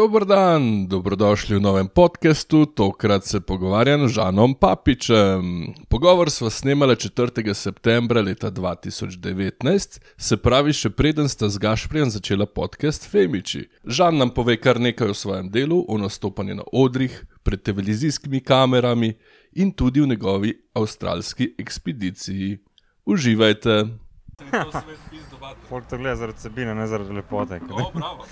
Dobr dan, dobrodošli v novem podkastu. Tokrat se pogovarjam z Žanom Papičem. Pogovor smo snemali 4. septembra leta 2019, se pravi, še preden sta z Gašprijem začela podcast Femiči. Žan nam pove kar nekaj o svojem delu, o nastopanju na odrih, pred televizijskimi kamerami in tudi v njegovi avstralski ekspediciji. Uživajte! Folk to gleda zaradi sebine, ne zaradi lepote. O, bravo.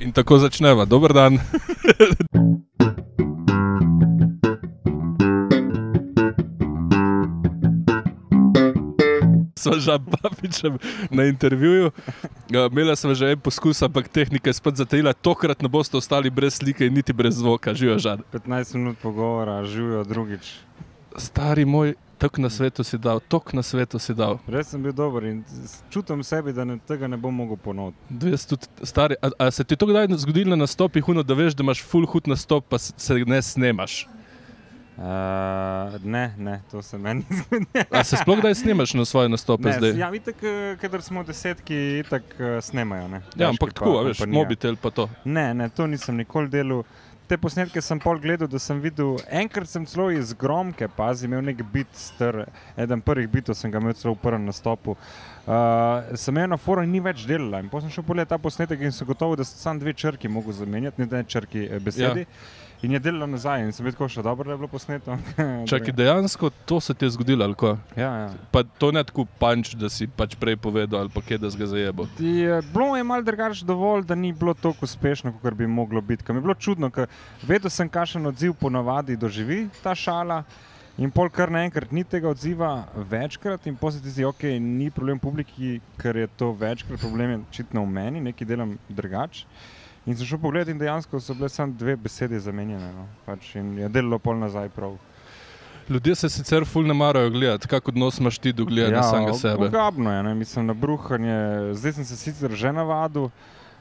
In tako začneva. Dober dan. Sva že papičem na intervjuju. Uh, Imela sem že en poskus, ampak tehnika je spet zatajila. Tokrat ne boste ostali brez slike in niti brez zvoka. Živijo žad. 15 minut pogovora, živijo drugič. Stari moj, tok na svetu si dal, tok na svetu si dal. Res sem bil dober in čutim sebi, da ne, tega ne bom mogel ponoviti. 200 stari, a, a se ti to kdaj zgodilo na nastopih, huno, da veš, da imaš full hud nastop, pa s- se ne snemaš? Uh, ne, ne, to se meni ni zgodilo. A se sploh kdaj snemaš na svoje nastope Ne, zdaj? Ja, itak, eh, kadar smo desetki, itak eh, snemajo. Ne, Ja, Težki ampak pa tako, veš, mobitel pa to. Ne, ne, to nisem nikoli delal. Te posnetke sem pol gledal, da sem videl. Enkrat sem celo iz gromke, pazi, imel nek bit, star, eden prvih bitov sem ga imel celo v prvem nastopu. Uh, sem eno forum ni več delala in potem sem šel pogledat ta posnetek in sem gotovo, da sem samo dve črki mogel zamenjati, ne dve črki eh, besedi. Ja. In je delala nazaj in sem tako še dobro, je bilo posneto. Čakaj, dejansko to se ti je zgodilo, ali ko? Ja, ja. Pa to ne tako panč, da si pač prej povedal, ali pa kje da si ga zajebo. Je, bilo je malo drugače dovolj, da ni bilo tako uspešno, kot bi moglo biti. Ker mi je bilo čudno, ker vedel sem, kakšen odziv ponavadi doživi ta šala. In pol kar naenkrat ni tega odziva večkrat, in ti zdi, ok, ni problem publiki, ker je to večkrat, problem je očitno v meni, nekaj delam drugače. In sem šel pogledat, in dejansko so bile samo dve besede zamenjene. No. Pač in je delalo pol nazaj prav. Ljudje se sicer ful ne marajo gledati, kak odnos imaš ti do gledanja ja, samega sebe. Ogabno je, ne? mislim na bruhanje. Zdaj sem se sicer že navadil,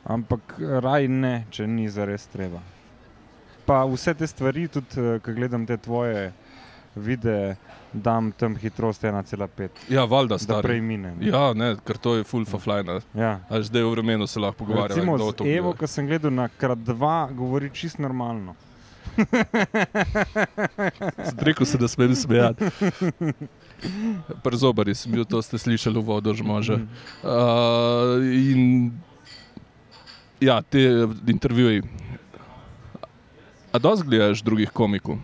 ampak raj ne, če ni zares treba. Pa vse te stvari, tudi ko gledam te tvoje videe, dam tam hitrost 1,5, Ja, valjda, da prej mine. ne. Ja, ne, ker to je full faflajna. Ja. A zdaj v vremenu se lahko pogovarjamo. Recimo z Evo, ki sem gledal na krat dva, govori čist normalno. Rekel si, da smem smejati. Prezobari sem bil, to ste slišali v vodo, že može. Uh, in ja, te intervjuji. A dosti gledaš drugih komikov?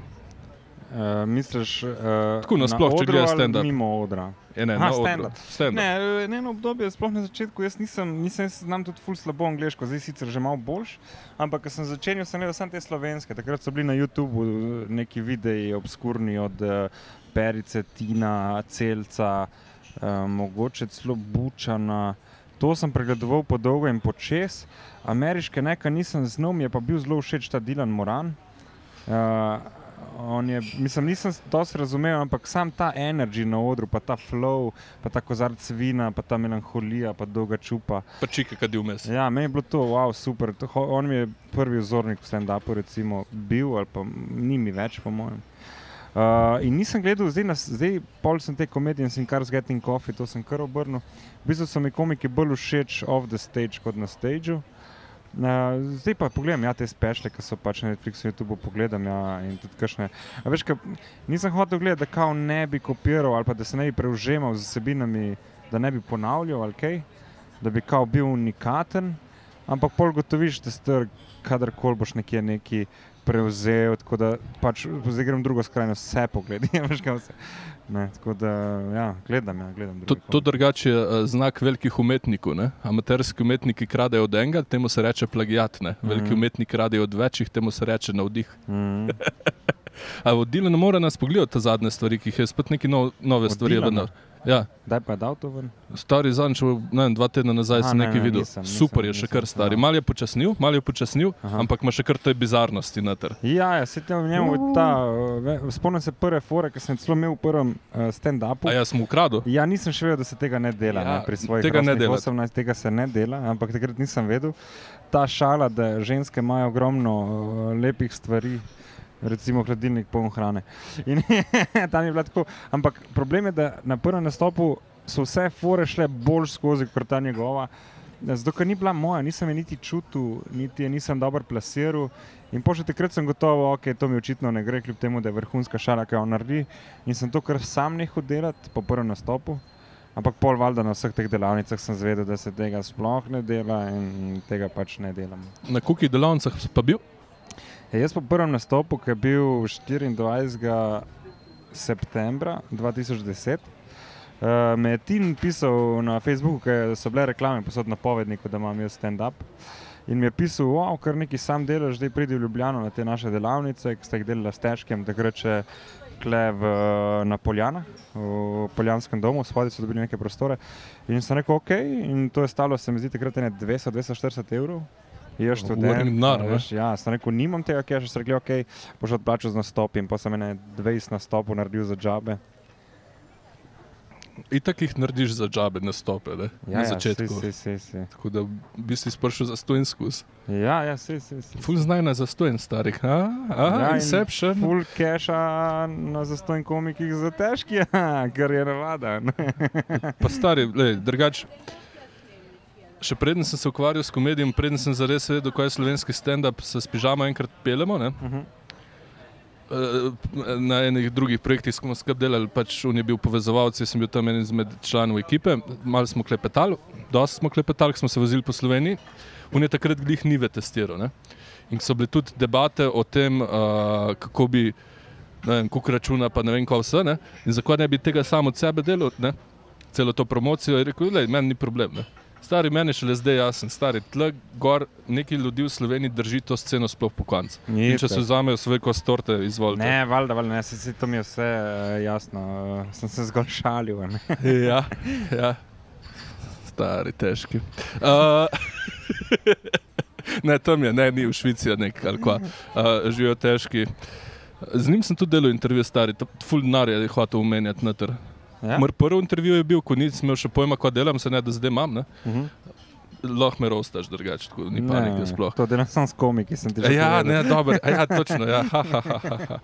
Uh, misliš, uh, Tako nasploh, če gledaš stand-up. Mimo odra. Je, ne, Aha, na odru. stand-up. Stand-up. Ne, eh, ne eno obdobje, sploh na začetku, jaz nisem, nisem jaz znam tudi ful slabo angliško, zdaj sicer že malo boljš, ampak ko sem začel, sem gledal samo te slovenske. Takrat so bili na YouTubu neki videi obskurni od uh, Perice, Tina, Celca, uh, mogoče celo Bučana. To sem pregledoval po dolgo in počes. Ameriške nekaj nisem znal, mi je pa bil zelo všeč ta Dylan Moran. Uh, je, mislim, nisem dosti razumel, ampak sam ta energy na odru, pa ta flow, pa ta kozarc vina, pa ta melanholija, pa dolga čupa. Pa čike, kad je vmes. Ja, meni je bilo to, wow, super. To, on mi je prvi vzornik v stand-upu, recimo, bil, ali pa ni mi več, po mojem. Uh, in nisem gledal, zdaj, nas, zdaj pol sem te komedije in sem kar z Getting Coffee, to sem kar obrnil. V bistvu so mi komiki bolj všeč off the stage kot na stageu. Uh, zdaj pa pogledam, ja, te spešle, ki so pač na Netflixu, YouTube pogledam, ja, in tudi kakšne. A veš, ka, nisem hotel gledati, da kao ne bi kopiral ali pa da se ne bi prevžemal z vsebinami, da ne bi ponavljal ali kaj, da bi kao bil unikaten, ampak pol gotoviš, da ste kadarkoli boš nekje neki prevzel, tako da pač zdaj grem drugo skrajnost, vse pogledam, veš, vse. Ne, tako da, ja, gledam, ja, gledam. To, to drugače je eh, znak velikih umetnikov. Ne? Amaterski umetniki kradejo od enega, temu se reče plagiat. Ne? Veliki Mhm. umetniki kradejo od večjih, temu se reče navdih. Mm. A vodilo ne more nas pogledati zadnje stvari, ki jih je spet neki nov, nove Od stvari. Dylana? Ja, Daj pa je dal to ven. stari zanč, ne vem, dva tedna nazaj Aha, sem ne, nekaj ne, videl. nisem, nisem, Super je še nisem, kar nisem, stari. ja. Mal je počasnil, mal je počasnil, Aha. ampak ima še kar te bizarnosti noter. Ja, ja se tam v njemu ta, uh, spomnim se prve fore, ki sem celo imel v prvem uh, stand-upu. A jaz sem ukradel? Ja, nisem še vedel, da se tega ne dela. Ja, Ja, ne, pri svojih tega ne delate. 18 tega se ne dela, ampak takrat nisem vedel. Ta šala, da ženske imajo ogromno uh, lepih stvari. Recimo hladilnik poln hrane. In tam je bilo tako. Ampak problem je, da na prvem nastopu so vse fore šle bolj skozi kot ta njegova. zato ker ni bila moja, nisem je niti čutil, niti je nisem dobro plasiral. In že takrat sem gotovo, da okay, to mi očitno ne gre, kljub temu, da je vrhunska šala, ki jo naredi. In sem to kar sam nehal delati po prvem nastopu. Ampak pol valjda na vseh teh delavnicah sem zvedel, da se tega sploh ne dela in tega pač ne delam. Na kuki delavnicah pa bil? Ja, jaz po prvem nastopu, ki je bil 24. septembra 2010. Uh, me je Tin pisal na Facebooku, ker so bile reklame, posod na povedniku, da imam jaz stand-up. In mi je pisal, wow, kar neki sam delaš, zdaj pridi v Ljubljano na te naše delavnice, ki ste jih delali s težkim, takrat še kle v, na Poljanah, v Poljanskem domu, spodaj so dobili neke prostore. In sem rekel, ok, in to je stalo, se mi zdi, takrat ne 200-240 evrov. Je študent. Nar, veš, ja, sem rekel, nimam tega, ker še rekli, ok, boš odplačal z nastopom, pa sem ene 20 nastopov naredil za džabe. In tako jih narediš za džabe, ne stope, ne? Ja, na začetku. Ja, si, si, si. Tako da bi si sprašil za stojen skus. Ja, ja, si, si, si. Ful znajna za stojen starih, a? a Ja, in Inception. Full keša na zastojnih komikih za težki, kar je navada. ne. Pa stari, lej, drugač. Še preden sem se ukvarjal s komedijem, preden sem zares vedel, kaj je slovenski stand-up, se s pižamo enkrat pelemo. Ne? Mhm. Eh, Na enih drugih projektih smo skupaj delali, pač on je bil povezovalec, jaz sem bil tam en izmed članov ekipe, malo smo klepetali, dosti smo klepetali, smo se vozili po Sloveniji. On je takrat glih nive testiral. Ne? In so bile tudi debate o tem, uh, kako bi, ne vem, koliko računa, pa ne vem, kaj vse. Ne? In zakaj ne bi tega samo od sebe delal, ne? celo to promocijo. Je rekel, da meni ni problem. Ne? Stari meni šele zdaj jasen, stari tle gor neki ljudi v Sloveniji drži to sceno sploh po koncu. Če se vzamejo svoje kostorte, izvolite. Ne, valjda, valjda, ne, se, se, to mi je vse uh, jasno. Uh, sem se zgolj šalil. Ja, ja. Stari, težki. Uh, ne, tam je, ne, ni v Švici, nek ali kva. Uh, živijo težki. Z njim sem tudi delal intervju, stari, to- ful denar je hotel umenjati noter. Ja? Moj prvi intervju je bil, ko nisem imel še pojma, kaj delam, se ne da zdaj imam. Ne? Mhm. Lahko me rostaš, drugače, tako ni panike sploh. To delam samo s komiki, sem ti že Ja, povedal. ne, dobro, a ja, točno. Ja, ha, ha, ha, ha.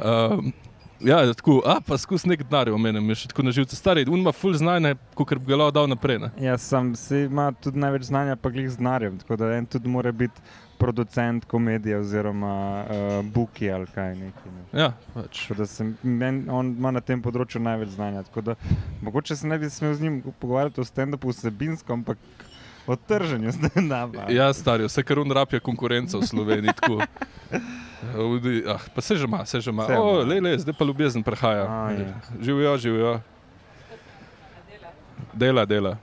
Um, ja, tako, a pa skus nek denar omenim, je še tako na živce. Stari, on ima full znanje, kot bi ga lahko dal naprej. Ne? Ja, sam si ima tudi največ znanja, pa glih z denarjem. Tako da en tudi mora biti producent komedije oziroma uh, buki ali kaj neki. Ne. Ja, pač. Sem, men, on ima na tem področju največ znanja. Da mogoče se ne bi smel z njim pogovarjati o stand-upu vsebinsko, ampak o trženju stand-upa. Ja, stari, vse kar on rab je konkurenca v Sloveniji. tako. Ah, pa se že ima, se že ima. O, le, le, zdaj pa ljubezen prehaja. A, je. Živijo, živijo. Dela, dela.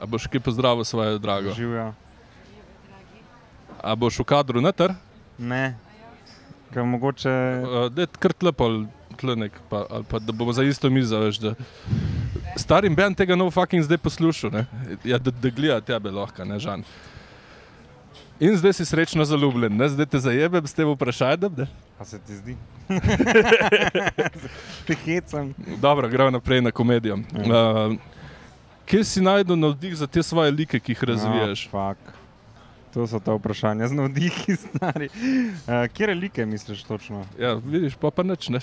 A boš kaj pozdravil svojo drago? Živijo. A boš v kadru noter? Ne. Ker mogoče. Uh, da je kar tlepal, tlenek, pa, ali pa da bomo za isto mizo, veš. Da... Starim Ben tega no fucking zdaj poslušal, ne? ja, da, da gleda tebe lahko, ne žan. In zdaj si srečno zaljubljen, ne? zdaj te zajebem s tem vprašanjem. ne? A se ti zdi? Hecam. Dobro, gremo naprej na komedijo. Ja. Uh, kje si najdel navdih za te svoje like, ki jih razvijaš? Oh, to so ta vprašanja, z navdihi stari. Uh, Kje relike misliš točno? Ja, vidiš, pa pa nič ne.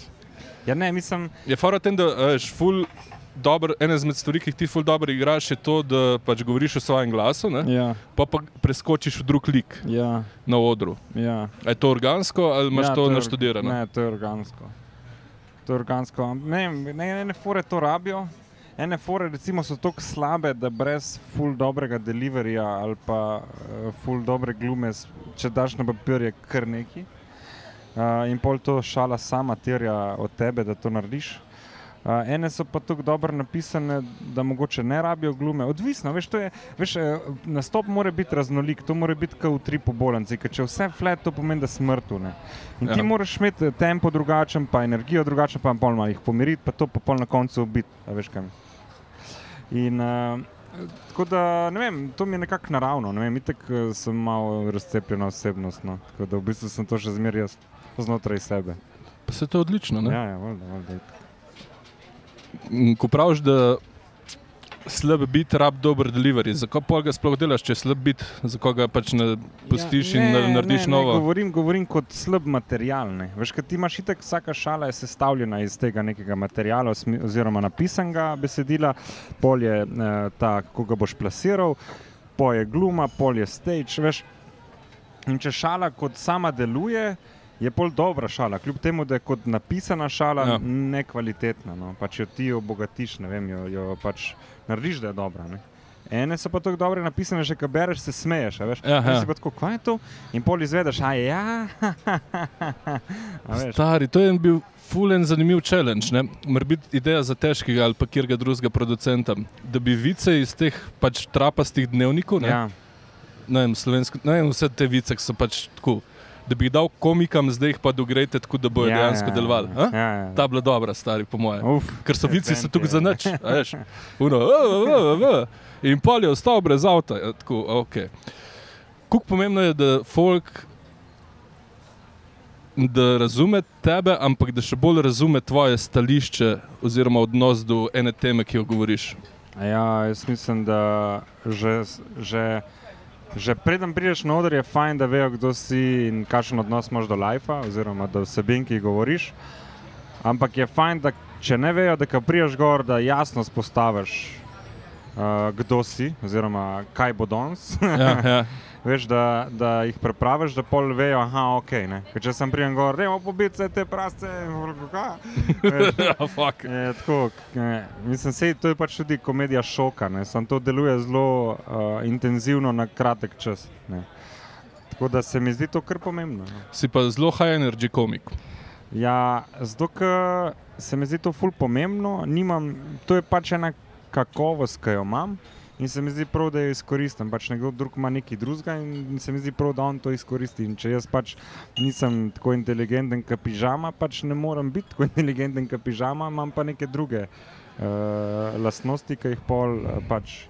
Ja, ne, mislim, Je fora tem, da veš, ful. Dober, ena izmed stvari, ki jih ti ful dobro igraš, je to, da pač govoriš o svojem glasu, ne? ja, pa pa preskočiš v drug lik ja, na odru. ja. A je to organsko ali imaš ja, to je or- naštudirano? Ne, to je organsko. To je organsko. Ne, vem, ne, ene fore to rabijo. Ene fore recimo, so tako slabe, da brez ful dobrega deliverija ali pa uh, ful dobre glume, če daš na papir, je kar neki. Uh, in pol to šala sama terja od tebe, da to narediš. Uh, ene so pa tako dobro napisane, da mogoče ne rabijo glume. Odvisno, veš, je, veš, eh, nastop mora biti raznolik, to mora biti kot v tri pobolanci, ker če vse flat, to pomeni, da smrtu. Ne. In ti Ja. moraš imeti eh, tempo drugačen, pa energijo drugačen, pa pol malo jih pomiriti, pa to pa pol na koncu ubiti. a Veš kaj. In uh, tako da, ne vem, to mi je nekako naravno, ne vem, itek eh, sem malo razcepljena osebnost, no. tako da v bistvu sem to še zmeraj znotraj sebe. Pa se to odlično. ne? Ja, ja, valjda, valjda. Ko praviš, da slab bit rab dober delivery, zakaj pa ga sploh delaš, če je slab bit, zakaj ga pač ne pustiš Ja, in ne, ne, narediš ne, novo? Ne, govorim, govorim kot slab material. Ne. Veš, kaj ti imaš itek, vsaka šala je sestavljena iz tega nekega materiala, osmi- oziroma napisanega besedila, polje, eh, ta, kako ga boš plasiral. pol je gluma, pol je stage. Veš. In če šala kot sama deluje, je pol dobra šala, kljub temu, da je kot napisana šala Ja. nekvalitetna. No. Pač jo ti obogatiš, ne vem, jo, jo pač narediš, da je dobra. Ne. Ene so pa tako dobre napisane, že ko bereš, se smeješ. Veš, Ja, ja. si pa tako, kaj je to? In pol izvedeš, a ja. a veš. Stari, to je bil fulen zanimiv challenge. ne. Mora biti ideja za težkega ali pa kjerga drugega producenta. Da bi vice iz teh pač trapastih dnevnikov, ne, Ja. ne vem, slovensko, ne vem, vse te vice, so pač tako, da bi jih dal komikam, zdaj jih pa dogrejte tako, da bojo Ja, dejansko ja, delovali. Ja, ja, ja. Ta bila dobra, stari, po mojem. Ker so vici Event tukaj za nič. veš. Uno, "A, a, a, a." In pol je ostal brez avta. ja, Tako, okay. Kako pomembno je, da folk da razume tebe, ampak da še bolj razume tvoje stališče oziroma odnos do ene teme, ki jo govoriš. Ja, jaz mislim, da že, že, že preden prideš na oder, je fajn, da vejo, kdo si in kakšen odnos imaš do lajfa, oziroma do vsebin, ki jih govoriš. Ampak je fajn, da če ne vejo, da ko priješ gor, da jasno spostaviš, uh, kdo si, oziroma kaj bo danes. Ja, ja. Veš, da, da jih prepraviš, da pol vejo, aha, ok. Ne? Ker če sem prijem gor, imamo pobiti vse te praste, kaj. ja, fuck. Je, tako, k- ne, mislim, sej, to je pač tudi komedija šoka. ne, Samo to deluje zelo uh, intenzivno na kratek čas. Ne. Tako da se mi zdi to kar pomembno. No. Si pa zelo high energy komik. Ja, zato se mi zdi to ful pomembno, nimam, to je pač ena kakovost, ki jo imam. In se mi zdi prav, da jo izkoristim. Pač nekdo drug ima nekaj drugega in se mi zdi prav, da on to izkoristi. In če jaz pač nisem tako inteligenten, kot pižama, pač ne morem biti tako inteligenten, kot pižama, imam pa neke druge uh, lastnosti, ki jih pol uh, pač.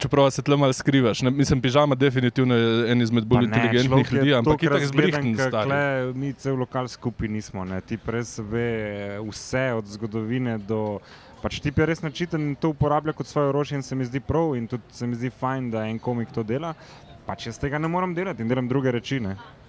Čeprav se tle malo skrivaš. Ne? Mislim, pižama definitivno je en izmed bolj ne, inteligentnih ljudi, ampak zbrihten stari. tule Mi cel lokal skupaj nismo. Ne. Ti res ve vse od zgodovine do. Pač ti je res načiten in to uporablja kot svoje orožje in se mi zdi prav in tudi se mi zdi fajn, da en komik to dela. Pač jaz tega ne morem delati in delam druge reči.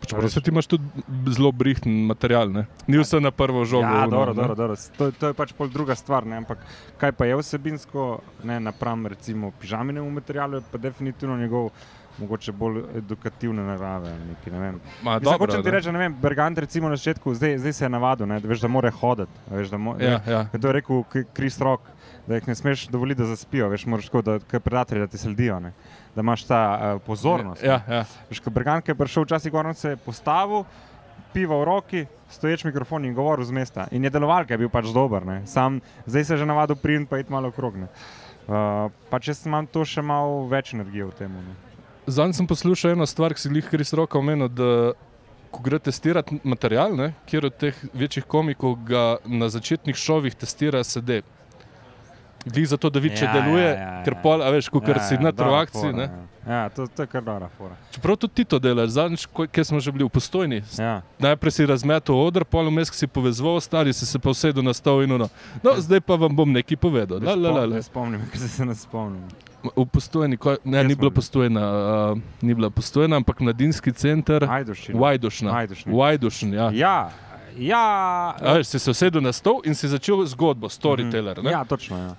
Čeprav se ti imaš tudi zelo brihten material, ne? ni vse na prvo žogo. Ja, ono, dobro, dobro, dobro. To, to je pač pol druga stvar. Ne? Ampak kaj pa je vsebinsko, ne napram recimo pižaminemu materialu, je pa definitivno njegov. Mogoče bolj edukativne narave. Nekaj, ne vem. Ma, Mislim, dobro, hočem ti ne. reči, ne vem, Bergant recimo na začetku, zdaj, zdaj se je navadil, ne, da, veš, da mora hoditi. Veš, da mo, Ja, ja. To je rekel Kris Rock, da jih ne smeš dovoliti, da zaspijo, veš, moraš kot predatelji, da ti sledijo, ne, da imaš ta uh, pozornost. Ja, ja. Veš, ko Bergant, je prišel včasih gor, se je postavil, piva v roki, stoječ mikrofon in govoril z mesta. In je deloval, ker je bil pač dober. Ne. Sam zdaj se je že navadil prid pa iti malo okrog. ne. Uh, pač jaz imam to še malo več energije v tem. Ne. Zanj sem poslušal eno stvar, ki si jih Kris Roka omenil, da ko gre testirati material, ne, kjer od teh večjih komikov ga na začetnih šovih testira sede. Glej zato, da vidi, če Ja, deluje, ja, ja, ja. ker pol, a veš, ko ja, si na trovakciji. ne. Ja, ja to, to je kar dobra fora. Čeprav tudi ti to delaš, zadnjič, kjer smo že bili v postojni. Ja. Najprej si razmetel odr, pol vmes si povezal, stari si se pa usedel na stol in ono. No, zdaj pa vam bom nekaj povedal. La, la, la, la. Ne spomnim, ker se ne spomnim. V postojni, ko, ne, ni bila postojna, uh, ni bila postojna, ampak mladinski center. Ajdušina. Vajdušna. Vajdušnik. Vajdušn, ja. Ja, ja. A, veš, si se usedel na stol in si začel zgodbo, storyteller. Mhm. ne? Ja, točno. Ja.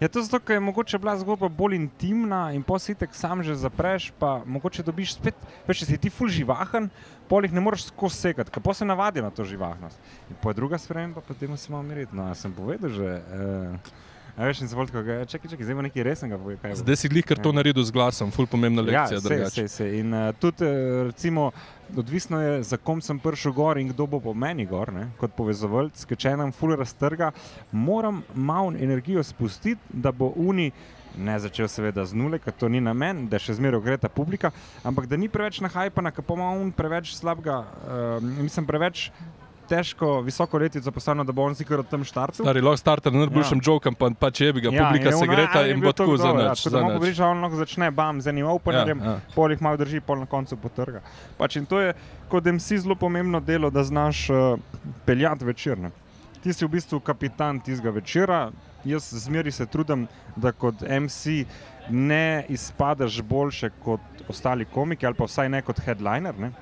Je to zato, ker je mogoče bila zgodba bolj intimna in positek sam že zapreš, pa mogoče dobiš spet, veš, če si ti ful živahen, pol jih ne moreš skozi sekati, ker pa se navadi na to živahnost. In po druga sprememba, pa temu se malo miriti. No, jaz sem povedal že. Eh, a veš, in se ga, čakaj, čakaj, zdaj ima nekaj resnega. Bo. Zdaj si glih kar to Ja. naredil z glasom, ful pomembna lekcija. Ja, se, se, se. In uh, tudi, uh, recimo, odvisno je, za kom sem prišel gor in kdo bo po meni gor, ne? kot povezovalec, ker če nam ful raztrga, moram malo energijo spustiti, da bo uni. Ne začel seveda z nule, ker to ni namen, da še zmeraj gre ta publika, ampak da ni preveč nahajpana, ker pa ima on preveč slabega, uh, mislim, preveč težko, visoko letico postavljeno, da bo on si kar od tam štartil. Stari lahko starter na najboljšem ja. jokem, pa, pa če bi ga, ja, publika se greta "Aj, in bo tako za dobro, ja. Tako da govoriš, da on lahko začne bam z enim openerjem, Ja, ja. pol jih malo drži, pol na koncu potrga. Pač in to je kot MC zelo pomembno delo, da znaš uh, peljati večer. Ne. Ti si v bistvu kapitan tistega večera. Jaz zmeri se trudim, da kot MC ne izpadeš boljše kot ostali komiki, ali pa vsaj ne kot headliner. Ne.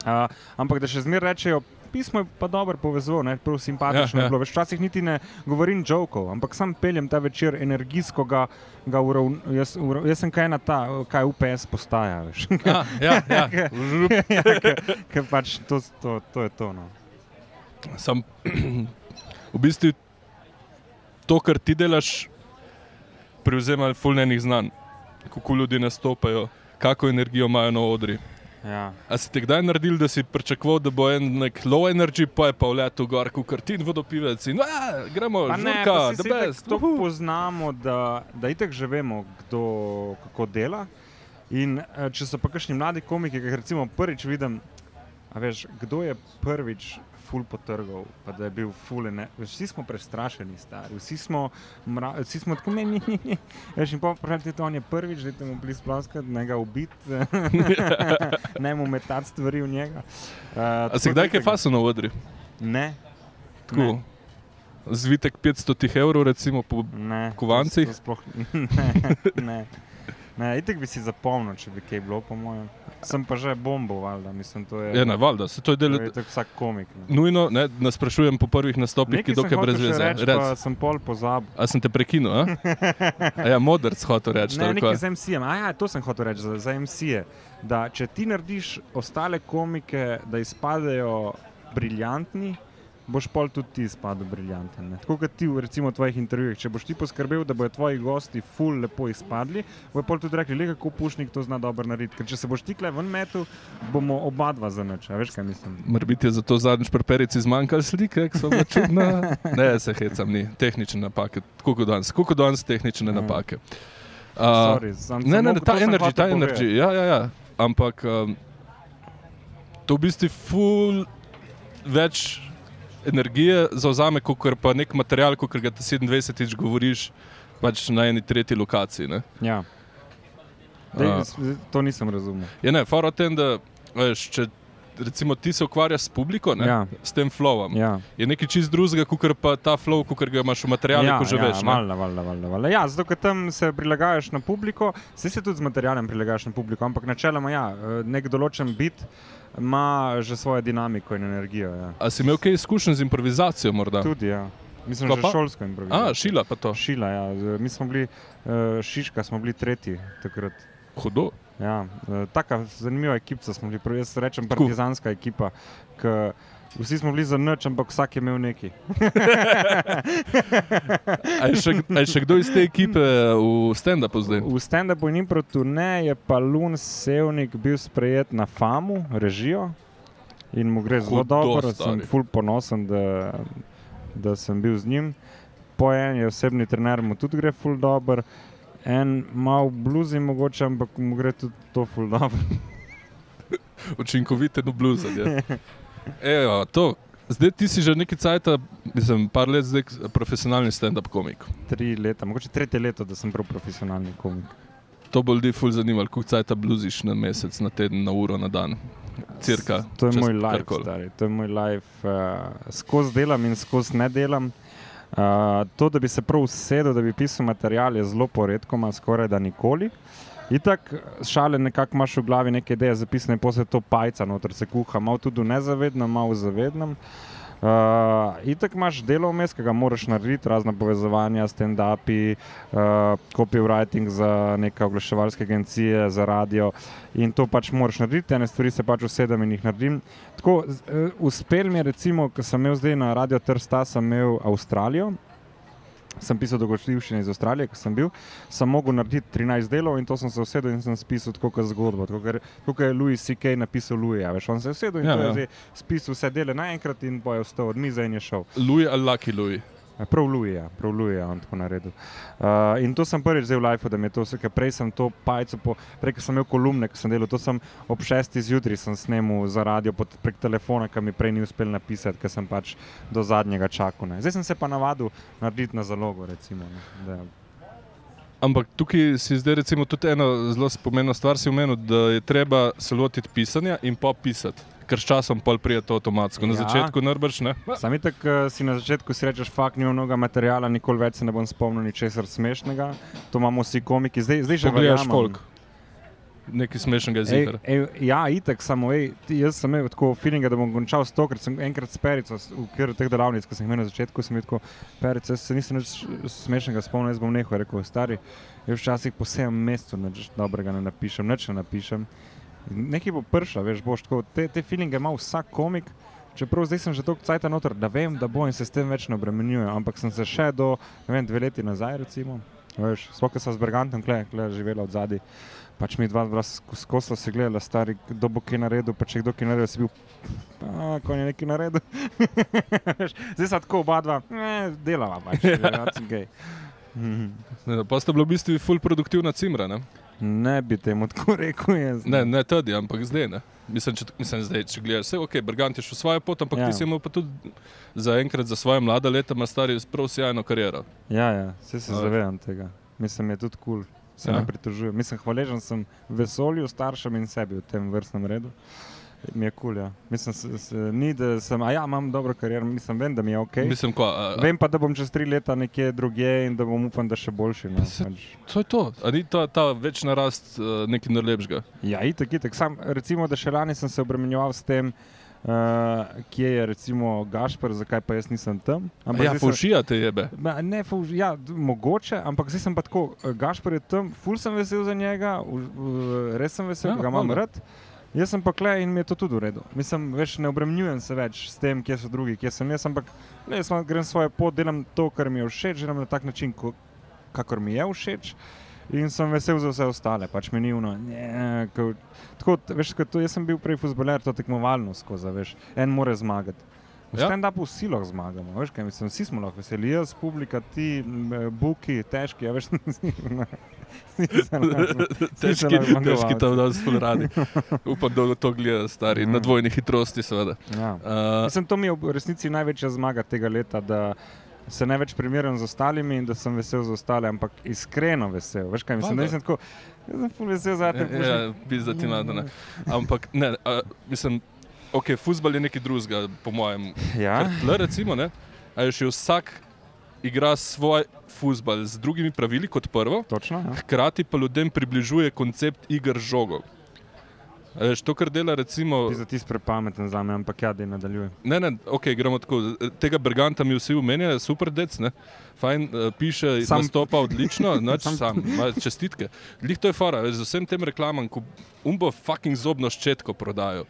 Uh, ampak da še zmeraj rečejo, pismo je pa dobro povezal, ne, prav simpatično Ja, ja, ja. je bilo. Več Včasih niti ne govorim jokov, ampak sam peljem ta večer energijsko ga, ga uravn... jaz, urav... jaz sem kaj na ta, kaj UPS postaja, veš. A, ja, ja. ja, ker pač to, to, to je to. No. Sam, v bistvu to, kar ti delaš, prevzema fulnenih znanj, kako ljudje nastopajo, kako energijo imajo na odri. Ja. A si te kdaj naredil, da si pričakoval, da bo en nek low energy, pa je pa vletel gor, kot kartin vodopivec in a, gremo, Pa ne, žurka, pa si itak best. To uhu." poznamo, da, da itek že vemo, kdo kako dela. In eh, če so pa kakšni mladi komiki, ki jih recimo prvič vidim, veš, kdo je prvič ful potrgal, pa da je bil ful ne. Vsi smo prestrašeni, stari, vsi smo, mra, vsi smo tako meni. Veš, in pa pravi, da on je prvič, da mu bili sploskati, ne ga ubiti, ne mu metati stvari v njega. Uh, A si kdaj kaj faso na odri? Ne. Tako. Zvitek 500 evrov, recimo, po Ne, kovancih? to- to Sploh, ne, ne. ne itek bi si zapomnil, če bi kaj bilo, po mojem. Sem pa že bombo, valjda, mislim, to je. Ja, ne, valjda, se to je to del. je vsak komik. Ne. Nujno, ne, ne sprašujem po prvih nastopih, ki Nekaj sem dokaj brez veze. Rec. pa sem pol pozabil. A sem te prekinil? A, a ja, modrc hotel reči. Ne, nekaj z MC-jem. A ja, to sem hotel reči za, za MC-je. Da če ti narediš ostale komike, da izpadejo briljantni, boš pol tudi ti izpadel briljanten. Ne? Tako kot ti v recimo, tvojih intervjujih. Če boš ti poskrbel, da bodo tvoji gosti ful lepo izpadli, bojo pol tudi rekli, le kako pušnik to zna dobro narediti. Ker če se boš ti kle ven metu, bomo oba dva za nič. A Veš kaj mislim? Morbiti je zato zadnjič pri perici zmanjkalo slike, ki so bile čudne. Ne, se hecam, ni. Tehnične napake, tako kot danes, kot danes tehnične Ja. napake. Uh, Sorry, sam ne, ne, mogel- ta hotel ta energy, ja, ja, ja. Ampak um, to v bistvu ful več energije zauzame, kot pa nek material, kot ga ti 27-tič govoriš pač na eni tretji lokaciji. Ne? Ja. Dej, s- to nisem razumel. Je ne, fora v tem, da veš, če recimo ti se ukvarjaš s publiko, ne, Ja. s tem flowom. Ja. Je nekaj čist drugega, kot pa ta flow, kot ga imaš v materialu, ja, ko že ja, veš. ne. Valjda, valjda, valjda, valjda. Ja, zato, ker tam se prilagajaš na publiko, se se tudi z materialom prilagajaš na publiko, ampak načeloma ja, eh, nek določen bit ima že svojo dinamiko in energijo. Ja. A si imel kaj izkušenj z improvizacijo morda? Tudi, ja. Mislim, že pa? šolsko improvizacijo. A, šila pa to. Šila, ja. Mi smo bili, uh, Šiška smo bili tretji takrat. Hudo. Ja, eh, taka zanimiva ekipa smo bili, jaz rečem partizanska ekipa, ki vsi smo bili za nič, ampak vsak je imel neki. A je še, a je še kdo iz te ekipe v stand-upu zdaj? V stand-upu in impro turne je pa Lun Sevnik bil sprejet na FAMU, režijo in mu gre zelo Hudo, dobro. Sem stari. ful ponosen, da, da sem bil z njim. Po en je osebni trener, mu tudi gre ful dobro. En mal bluzi mogoče, ampak mu gre tudi to ful dobro. Učinkovite no bluzanje. Evo, to. Zdaj ti si že nekaj cajta, mislim, par let zdaj profesionalni stand-up komik. Tri leta, mogoče tretje leto, da sem prav profesionalni komik. To bo ljudi ful zanimalo, koliko cajta bluziš na mesec, na teden, na uro, na dan. Cirka. To je moj life, stari. To je moj life. Uh, skozi delam in skozi ne delam. Uh, to, da bi se prav usedel, da bi pisal material, je zelo poredko, ima skoraj da nikoli. Itak šale nekako imaš v glavi neke ideje zapisane, se to pajca noter se kuha, malo tudi v nezavednem, malo v zavednem. Uh, itak imaš delo vmes, ki ga moraš narediti, razna povezovanja, stand-upi, uh, copywriting za neke oglaševalske agencije, za radio in to pač moraš narediti, ene stvari se pač usedem in jih naredim. Tako, z- eh, uspel mi je, recimo, ko sem imel zdaj na Radio Trsta, sem imel Avstralijo. Sem pisal dogodivščine iz Avstralije, ko sem bil. Sem mogel narediti 13 delov in to sem se usedel in sem spisal tako kot zgodbo. Tako kot- je Louis C.K. napisal Louis. Veš, on se je usedel in Ja, ja, ja. spisal vse dele naenkrat in pa je vstal od mize in je šel. Louis ali Lucky Louis. Ja, Prav Louis, ja, prav Louis je on tako naredil. Uh, in to sem prvič zdaj v Life, da mi je to ker prej sem to pajco, po, prej sem imel kolumne, ko sem delal, to sem ob šestih zjutraj sem snemal za radio pot, prek telefona, ki mi prej ni uspel napisati, ker sem pač do zadnjega čakal. Ne. Zdaj sem se pa navadil narediti na zalogo, recimo. Ne, Ampak tukaj si zdaj recimo tudi eno zelo spomenjeno stvar si omenil, da je treba se lotiti pisanja in pa pisati. Ker s časom pol prije to avtomatsko. Na Ja. začetku nerbrš, ne? Sami tako si na začetku si rečeš, fakt nimam mnogo materiala, nikoli več se ne bom spomnil ničesar smešnega. To imamo vsi komiki, zdaj, zdaj že verjamem. folk. nekaj smešnega zika. Ja, itek, samo ej, jaz sem imel tako feeling, da bom končal s to, ker sem enkrat s perico v okviru teh delavnic, ki sem jih imel na začetku, sem rekel, perica, se nisem nič smešnega spomnil, jaz bom nehal, rekel, stari, jaz včasih po vsem mestu nič dobrega ne napišem, nič ne napišem. Nekaj bo prša, veš, boš tako, te, te feelinge ima vsak komik, čeprav zdaj sem že toliko cajta noter, da vem, da bo in se s tem več ne obremenjujem, ampak sem se še do, ne vem, dve leti nazaj, recimo, veš, spoka sem s Bergantom, kle, kle živela od zadaj, pač mi dva, dva skozi se gledala, stari, kdo bo kaj naredil, pa če kdo kaj naredil, si bil, a, ko je nekaj naredil. Zdaj sta tako oba dva, eh, delava pač, ja, gej. Mhm. Ne, Pa sta bila v bistvu ful produktivna cimra, ne? Ne bi temu tako rekel. Jaz, Ne, ne tudi, ampak zdaj ne. Mislim, če, mislim zdaj, če gledaš, vse ok, Bergant je šel svojo pot, ampak ja. Ti si imel pa tudi za enkrat, za svoje mlade leta, ima stari prav sjajno kariero. Ja, ja, vse se veš. zavedam tega. Mislim, je tudi kul, cool. se Ja. ne pritožujem. Mislim, hvaležen sem vesolju, staršem in sebi v tem vrstnem redu. Mi je kul, cool, ja. Mislim, se, se, ni, da sem, ja, imam dobro kariero, mislim, vem, da mi je ok. Mislim, ko, a, a, Vem pa, da bom čez tri leta nekje drugje in da bom upam, da še boljši. No, Se- pač. to je to. A ni ta, ta večna rast uh, nekaj najlepšega? Ja, itek, itek. Sam, recimo, da še lani sem se obremenjeval s tem, uh, kje je recimo Gašpor, zakaj pa jaz nisem tam. Ampak ja, fušija te jebe. Ma, Ne, ful, ja, mogoče, ampak zdaj sem pa tako. eh, Gašpor je tam, ful sem vesel za njega, v, v, res sem vesel, Ja, ga imam rad. Jaz sem pa klej in mi je to tudi v redu. Mislim, več ne obremenjujem se več s tem, kje so drugi, kje sem jaz, ampak ne, jaz grem svojo pot, delam to, kar mi je všeč, delam na tak način, ko, kakor mi je všeč. In sem vesel za vse ostale, pač. Ne, ko, tako, veš, to, jaz sem bil prej futboler, to tekmovalno skozi, veš, en more zmagati. V Ja. ja. stand-upu vsi lahko zmagamo, veš, kaj mislim, vsi smo lahko veseli, jaz, publika, ti, buki, težki, ja, veš, se lahko- težki, težki tam danes ful radi. Upam, da to gleda stari, Mm. na dvojni hitrosti seveda. Ja. Uh, Mislim, to mi je v resnici največja zmaga tega leta, da se ne več primerjam z ostalimi in da sem vesel za ostale, ampak iskreno vesel. Veš kaj mislim, da Valjda. nisem tako, jaz sem vesel za te Ja, pizdati nada. Ne. Ampak ne, a, mislim, ok, futbol je nekaj drugega, po mojem. Ja, Le recimo, ne, a je še vsak igra svoj futbol z drugimi pravili kot prvo, točno. Ja. hkrati pa ljudem približuje koncept iger z žogo. A Veš, to, kar dela, recimo, Ti za ti prepameten za me, ampak ja, da nadaljujem. ne, ne, ok, gremo tako. Tega Berganta mi vsi omenjajo, super dec, ne, fajn, uh, piše, Sam- nastopa odlično, noč Sam- sam, čestitke. Glih to je fora, veš, z vsem tem reklamam, ko umbo fucking zobno ščetko prodajo,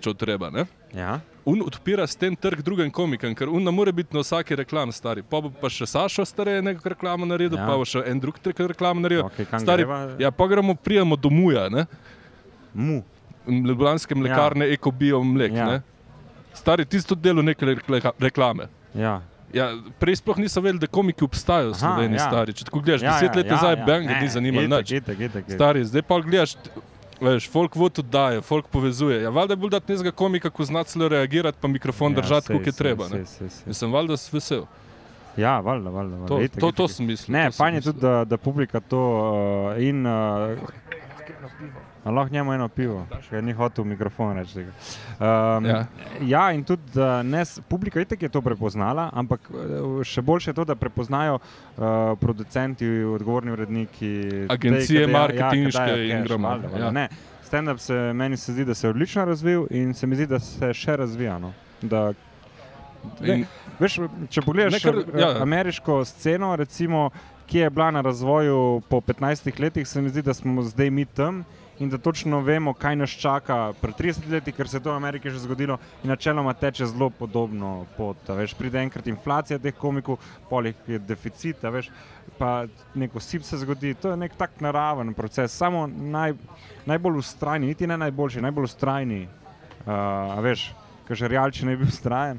če treba, ne. Ja. Un odpira s tem trg drugim komikom, ker un ne more biti na vsaki reklam stari. Pa bo pa še Sašo stare neko reklamo naredil, Ja. ja. pa bo še en drug trg reklamo naredil. Okay, Stari, greva? ja, pa gremo, prijemo do Muja, ne. Mu. Ljubljanske mlekarne, ja. ekobio mlek. Ja. Ja. Stari, ti si tudi delal neke rekla- reklame. Ja. Ja, prej sploh niso vedeli, da komiki obstajajo v Sloveniji, ja. stari. Če tako gledaš, Ja, deset ja, let ja, nazaj, ja. bang, Ne, ni zanimalo zdaj pa gledaš, veš, folk vod oddaje, folk povezuje. Ja, valjda je bolj dati nezga komika, ko zna celo reagirati, pa mikrofon ja, držati, kot je treba. ne. sej, sej, sej. In sem valjda vesel. Ja, valjda, valjda. valjda. To, Itak, to, itak, to sem mislil. Ne, fajn je tudi, da, da publika to uh, in. Uh, lahko njemu eno pivo, še ni hotel mikrofon reči. tega. Um, ja. Ja. ja, in tudi ne, publika itek je to prepoznala, ampak eh, še boljše je to, da prepoznajo uh, producenti, odgovorni uredniki, Agencije kadaj- marketinške ja, je in valjda. ja. Stand-up se meni se zdi, da se je odlično razvil in se mi zdi, da se še razvija. No. Da, ne, In, Veš, če pogledaš Ne, kar- ja. ja. ameriško sceno, recimo, ki je bila na razvoju po 15 letih, se mi zdi, da smo zdaj mi tam in da točno vemo, kaj nas čaka pred 30 leti, ker se je to v Ameriki že zgodilo in načeloma teče zelo podobno pot. a Veš, pride enkrat inflacija teh komikov, polih je deficit, a veš, pa neko sip se zgodi. To je nek tak naraven proces, samo naj, najbolj ustrajni, niti ne najboljši, najbolj ustrajni. Uh, a veš, ker že realči ne bi bil ustrajen.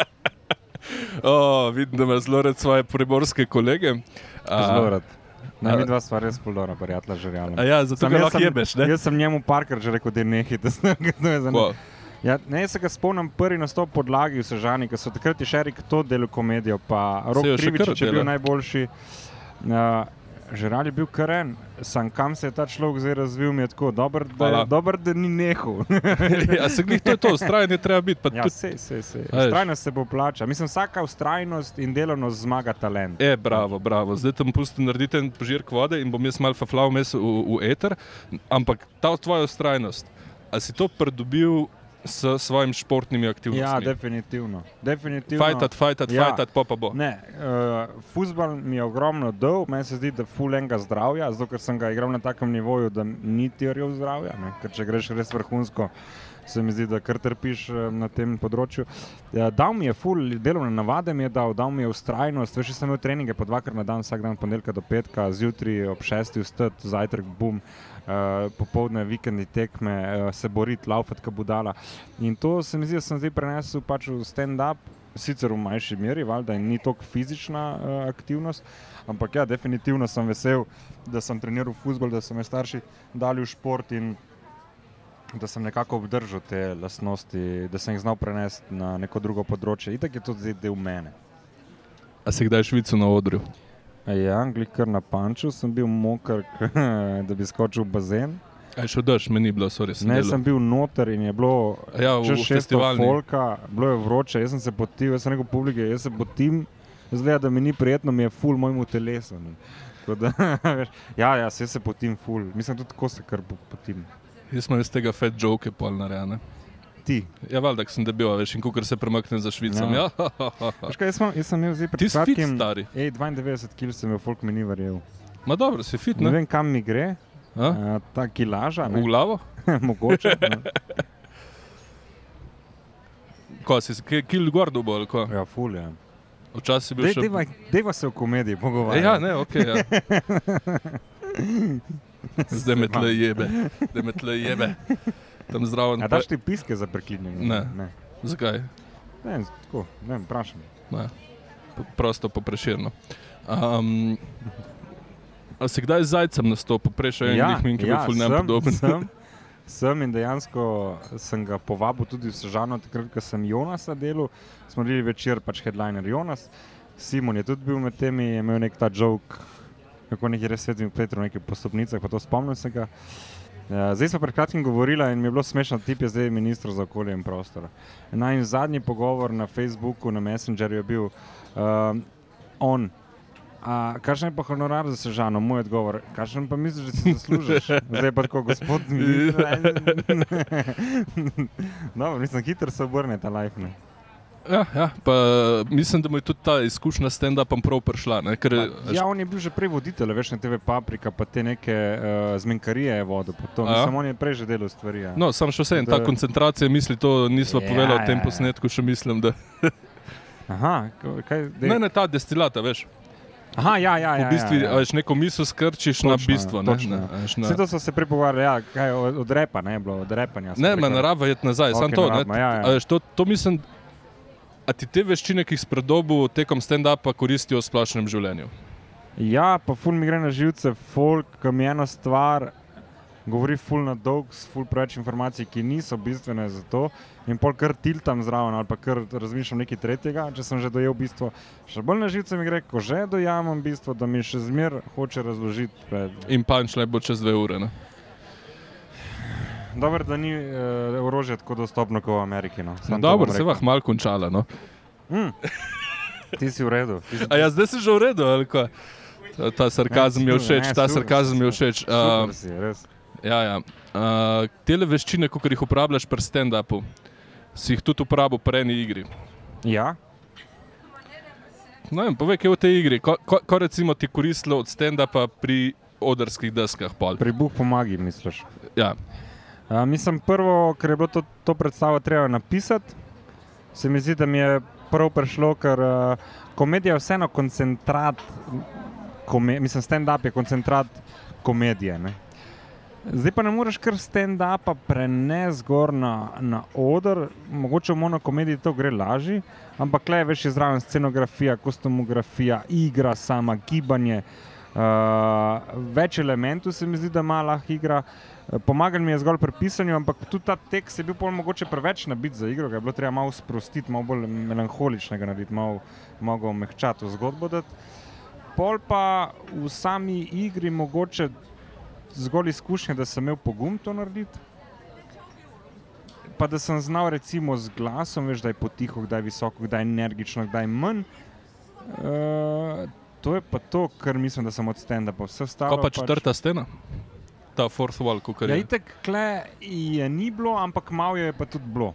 oh, vidim, da imaš zelo rad svoje primorske kolege. Zelo rad. Ne, a- mi dva sva res poldora, prijatelja, že realno. Ja, zato ga jaz lahko sem- jebeš, ne? Jaz sem njemu parkrat že rekel, da ne hite, to je za Ko? Ja, ne, jaz se ga spomnim prvi nastop podlagi v Sežani, ko so takrat je še Šerik to delal komedijo, pa Rok Krivič kar je bil najboljši. Uh, Žeral je bil karen, sam kam se je ta človek zdaj razvil, mi je tako dober, da, je, dober, da ni nehal. ja, se glih, to je to, ustrajen je treba biti. ja, tudi- se, se, se. Ustrajnost se bo plača. Mislim, vsaka ustrajnost in delovnost zmaga talent. E, bravo, bravo. Zdaj tam pusti narediti en požirk vode in bom jaz mal faflal mes v, v eter. Ampak ta tvoja ustrajnost, a si to pridobil s svojimi športnimi aktivnostmi? Ja, definitivno. definitivno. Fajtat, fajtat, Ja. fajtat, pa pa bo. Ne, uh, futbol mi je ogromno dal, meni se zdi, da ful enega zdravja, zato ker sem ga igral na takem nivoju, da ni teorijo zdravja. Ne? Ker če greš res vrhunsko, se mi zdi, da kar trpiš eh, na tem področju. Ja, dal mi je ful, delovne navade mi je dal, dal mi je ustrajnost. Veš, sem imel treninge po dvakrat na dan, vsak dan, ponedeljka do petka, zjutraj ob šestih vstat, zajtrk bum. Uh, popoldne, vikendi tekme, uh, se boriti, laufati, kot budala. In to se mi zdi, da sem zdaj prenesel pač v stand-up, sicer v manjši meri, valjda, ni tako fizična uh, aktivnost, ampak ja, definitivno sem vesel, da sem treniral futbol, da so me starši dali v šport in da sem nekako obdržal te lastnosti, da sem jih znal prenesti na neko drugo področje. Itak je to zdaj del mene. A si kdaj švico na odru? Ja, glih kar na panču sem bil moker, da bi skočil v bazen. Aj še daš, meni ni bilo, sorry, sem Ne, delal. sem bil noter in je bilo Ja, v, čez v 600 festivalni. folka, bilo je vroče, jaz sem se potil, jaz sem rekel publike, jaz se potim, zdaj da mi ni prijetno, mi je ful mojemu telesu. Da, veš, ja, ja, se, potim ful, mislim tudi tako se kar po- potim. Jaz sem iz tega fat joke pol narejene. Ti, Ja, valjda, sem debil, veš, in kukar se premaknem za Švicom. Ja. Ja. Ja. veš kaj, jaz, sem, jaz sem imel zdaj pred Ti si kratkim, stari. ej, 92 kg sem imel, folk mi ni verjel. Ma dobro, si fit, Ne ne? vem, kam mi gre, A? a, ta kilaža, V ne, glavo? mogoče. Ne. Ko si, ki- kil gor dobo, ali ko? Ja, ful je. Včasih si bil Dej, še... dejva, dejva se v komediji pogovarjati. Ja, ne, ok. Ja. Zdaj me tle jebe, zdaj me tle jebe. Tam zraven. A daš ti piske za preklinjanje? Ne. ne. Zakaj? Ne, tako, ne vprašam. Ne. Prosto popreširno. Um, a si kdaj z zajcem nastopil? Prej še en ja, min, ki je bil ful sem, nepodoben. sem, sem in dejansko sem ga povabil tudi v Sežano, takrat, ko sem Jonasa delal. Smo bili večer, pač headliner Jonas. Simon je tudi bil med temi, je imel nek ta joke, kako neki res svetim Petru, neki po stopnicah, pa to spomnim se ga. Ja, zdaj smo pred kratkim govorili in mi je bilo smešno, tip je zdaj ministr za okolje in prostor. Naj zadnji pogovor na Facebooku, na Messengerju je bil um, on. A, kakšen je pa honorar za sežano? Moj odgovor, kakšen pa misliš, da si zaslužiš? Zdaj pa tako, gospod no, mislim, hitro se obrne ta life. Ne? Ja, ja, pa mislim, da mu je tudi ta izkušnja s stand-upom prav prišla. Ne, ker, Ja, on je bil že prej voditelj, veš, na TV Paprika, pa te neke uh, zmenkarije je vodil. pa ja? Mislim, on je prej že delal stvari. Ja. No, sam še vse en, ta koncentracija misli, to nismo Ja, povedali ja, v tem ja. posnetku, še mislim, da. Aha, kaj, dej. Ne, ne, ta destilata, veš. Aha, ja, ja, ja. V bistvu, ja, ja. veš, neko misel skrčiš na Točno, bistvo. Ne, točno. ne, veš, na- Vse to so se prepogovarjali, ja, kaj, od, repa, ne, bilo, od repanja. Ne, pregovarjali. narava je nazaj, samo Okej, to. narava, Ne, ja, ja. Veš, to, to mislim, a ti te veščine, ki jih spredobu tekom stand-upa koristijo v splošnem življenju. Ja, pa ful mi gre na živce, folk, ki mi eno stvar govori ful na dolg, ful preveč informacij, ki niso bistvene za to. In pol kar tiltam zraven ali pa kar razmišljam nekaj tretjega, če sem že dojel bistvo. Še bolj na živce mi gre, ko že dojamem bistvo, da mi še zmer hoče razložiti. Pred... In punčlaj bo čez dve ure. Ne? Dobro, da ni uh, orožje tako dostopno kot v Ameriki. No. Dobro, se rekel. vah mal končala. No. Mm. Ti si v redu. Si... A ja, zdaj si že v redu? Ta, ta sarkazem mi je všeč, ne, ta super, sarkazem mi je super. všeč. Super Uh, si, ja, ja. Uh, tele veščine, kot jih uporabljaš pri stand-upu, si jih tudi uporabil pri eni igri. Ja, No, vem, povej, kaj je v tej igri, ko, ko, ko recimo ti koristilo od stand-upa pri odrskih deskah. Pol. pri Bog pomagi, misliš. Ja. Uh, mislim, prvo, ker je bilo to, to predstavo treba napisati, se mi zdi, da mi je prav prišlo, ker uh, komedija je vseeno koncentrat, kome, mislim, stand-up je koncentrat komedije. Ne? Zdaj pa ne moreš kar stand-upa prenesti gor na, na oder, mogoče v monokomediji to gre lažje, ampak le veš, je zraven scenografija, kostumografija, igra, sama gibanje. Uh, več elementov se mi zdi, da ima lahko igra. Eh, Pomagal mi je zgolj pri pisanju, ampak tudi ta tekst je bil pol mogoče preveč nabit za igro, ga je bilo treba malo sprostiti, malo bolj melanholičnega narediti, malo, malo ga omehčati v zgodbo. Dati. pol pa v sami igri mogoče zgolj izkušnje, da sem imel pogum to narediti. Pa da sem znal recimo z glasom, veš, da je potiho, kdaj je visoko, kdaj je energično, kdaj je manj. Uh, to je pa to, kar mislim, da sem od stenda pa vse ostalo. Kaj pa četrta stena? Ta fourth wall, kako Ja, je. itek, kle je ni bilo, ampak malo je pa tudi bilo.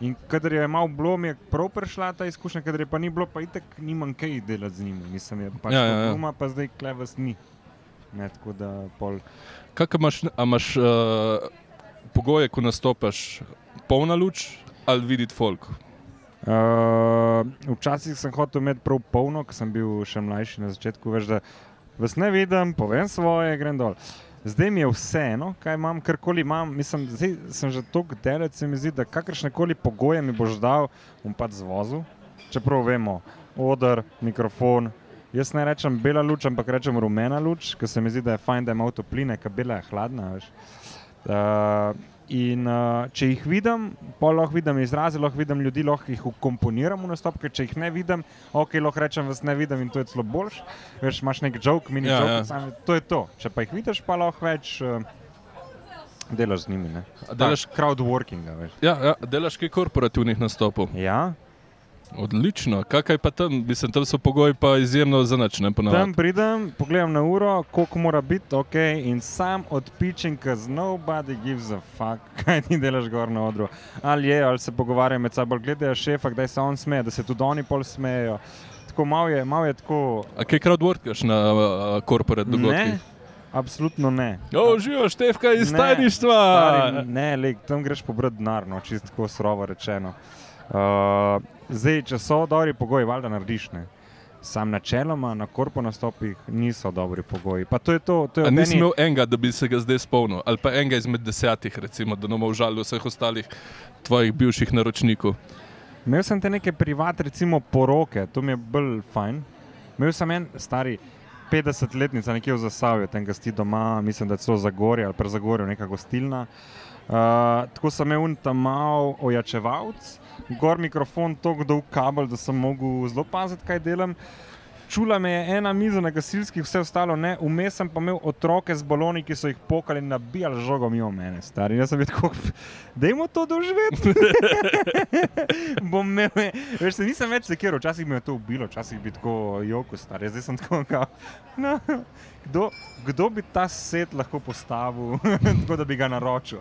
In kadar je malo bilo, mi je prav prišla ta izkušnja, kadar je pa ni bilo, pa itek nimam kaj delati z njimi. Mislim, je pač Ja, ja, ja, ja. ja. pa zdaj kle vas ni. Ne, tako da pol. Kaj imaš, imaš uh, pogoje, ko nastopaš, polna luč ali videti folk? Uh, včasih sem hotel imeti prav polno, ko sem bil še mlajši na začetku, veš, da vas ne vidim, povem svoje, grem dol. Zdaj mi je vseeno, kaj imam, karkoli imam. Mislim, zdaj sem že tako delec, se mi zdi, da kakršne koli pogoje mi boš dal, bom pač zvozil. Čeprav vemo, odr, mikrofon. Jaz ne rečem bela luč, ampak rečem rumena luč, ker se mi zdi, da je fajn, da ima topline, ker bela je hladna. Veš. Uh, in uh, če jih vidim, pa lahko vidim izraze, lahko vidim ljudi, lahko jih ukomponiram v nastop, ker če jih ne vidim, ok, lahko rečem, vas ne vidim in to je celo boljš. Veš, imaš nek joke, mini Ja, joke, ja. Sam, to je to. Če pa jih vidiš, pa lahko več uh, delaš z njimi. Ne? Delaš- crowdworkinga, veš. Ja, ja, delaš kaj korporativnih nastopov. Ja, Odlično. Kaj pa tam? Mislim, tam so pogoji pa izjemno zanačne. tam pridem, pogledam na uro, koliko mora biti, ok, in sam odpičem, ker nobody gives a fuck, kaj ti delaš gor na odru. Ali je, ali se pogovarjajo med sabo, gledajo šefa, kdaj se on smeje, da se tudi oni pol smejejo. Tako malo je, malo je tako. A kaj crowdworkaš na uh, korporat dogodkih? Ne, absolutno ne. O, živijo števka iz Ne, tajništva. Stari, ne, lek, tam greš pobrati denar, no, čisto tako srovo rečeno. Uh, zdaj, če so dobri pogoji, valjda narediš. Ne. Sam načeloma na korpo nastopih niso dobri pogoji. Pa to je to, to je A ob nisi eni- imel enega, da bi se ga zdaj spomnil, ali pa enega izmed desetih, recimo, da ne bomo užalili vseh ostalih tvojih bivših naročnikov. Imel sem te neke privat, recimo poroke, to mi je bolj fajn. Imel sem en stari 50-letnica nekje v Zasavju, tam gosti doma, mislim, da celo Zagorje ali pa Zagorje, neka gostilna. Uh, tako sem imel un tam mal ojačevalc, gor mikrofon, tako dolg kabel, da sem mogel zelo paziti, kaj delam. Čula me je ena miza na gasilskih, vse ostalo ne, vmes sem pa imel otroke z baloni, ki so jih pokali in nabijali žogo mimo mene, stari. Jaz sem bil tako, dajmo to doživeti. bom imel, veš, se nisem več sekiral, včasih me je to ubilo, včasih bi tako joko star, zdaj sem tako, kao, no, kdo, kdo bi ta set lahko postavil, tako da bi ga naročil.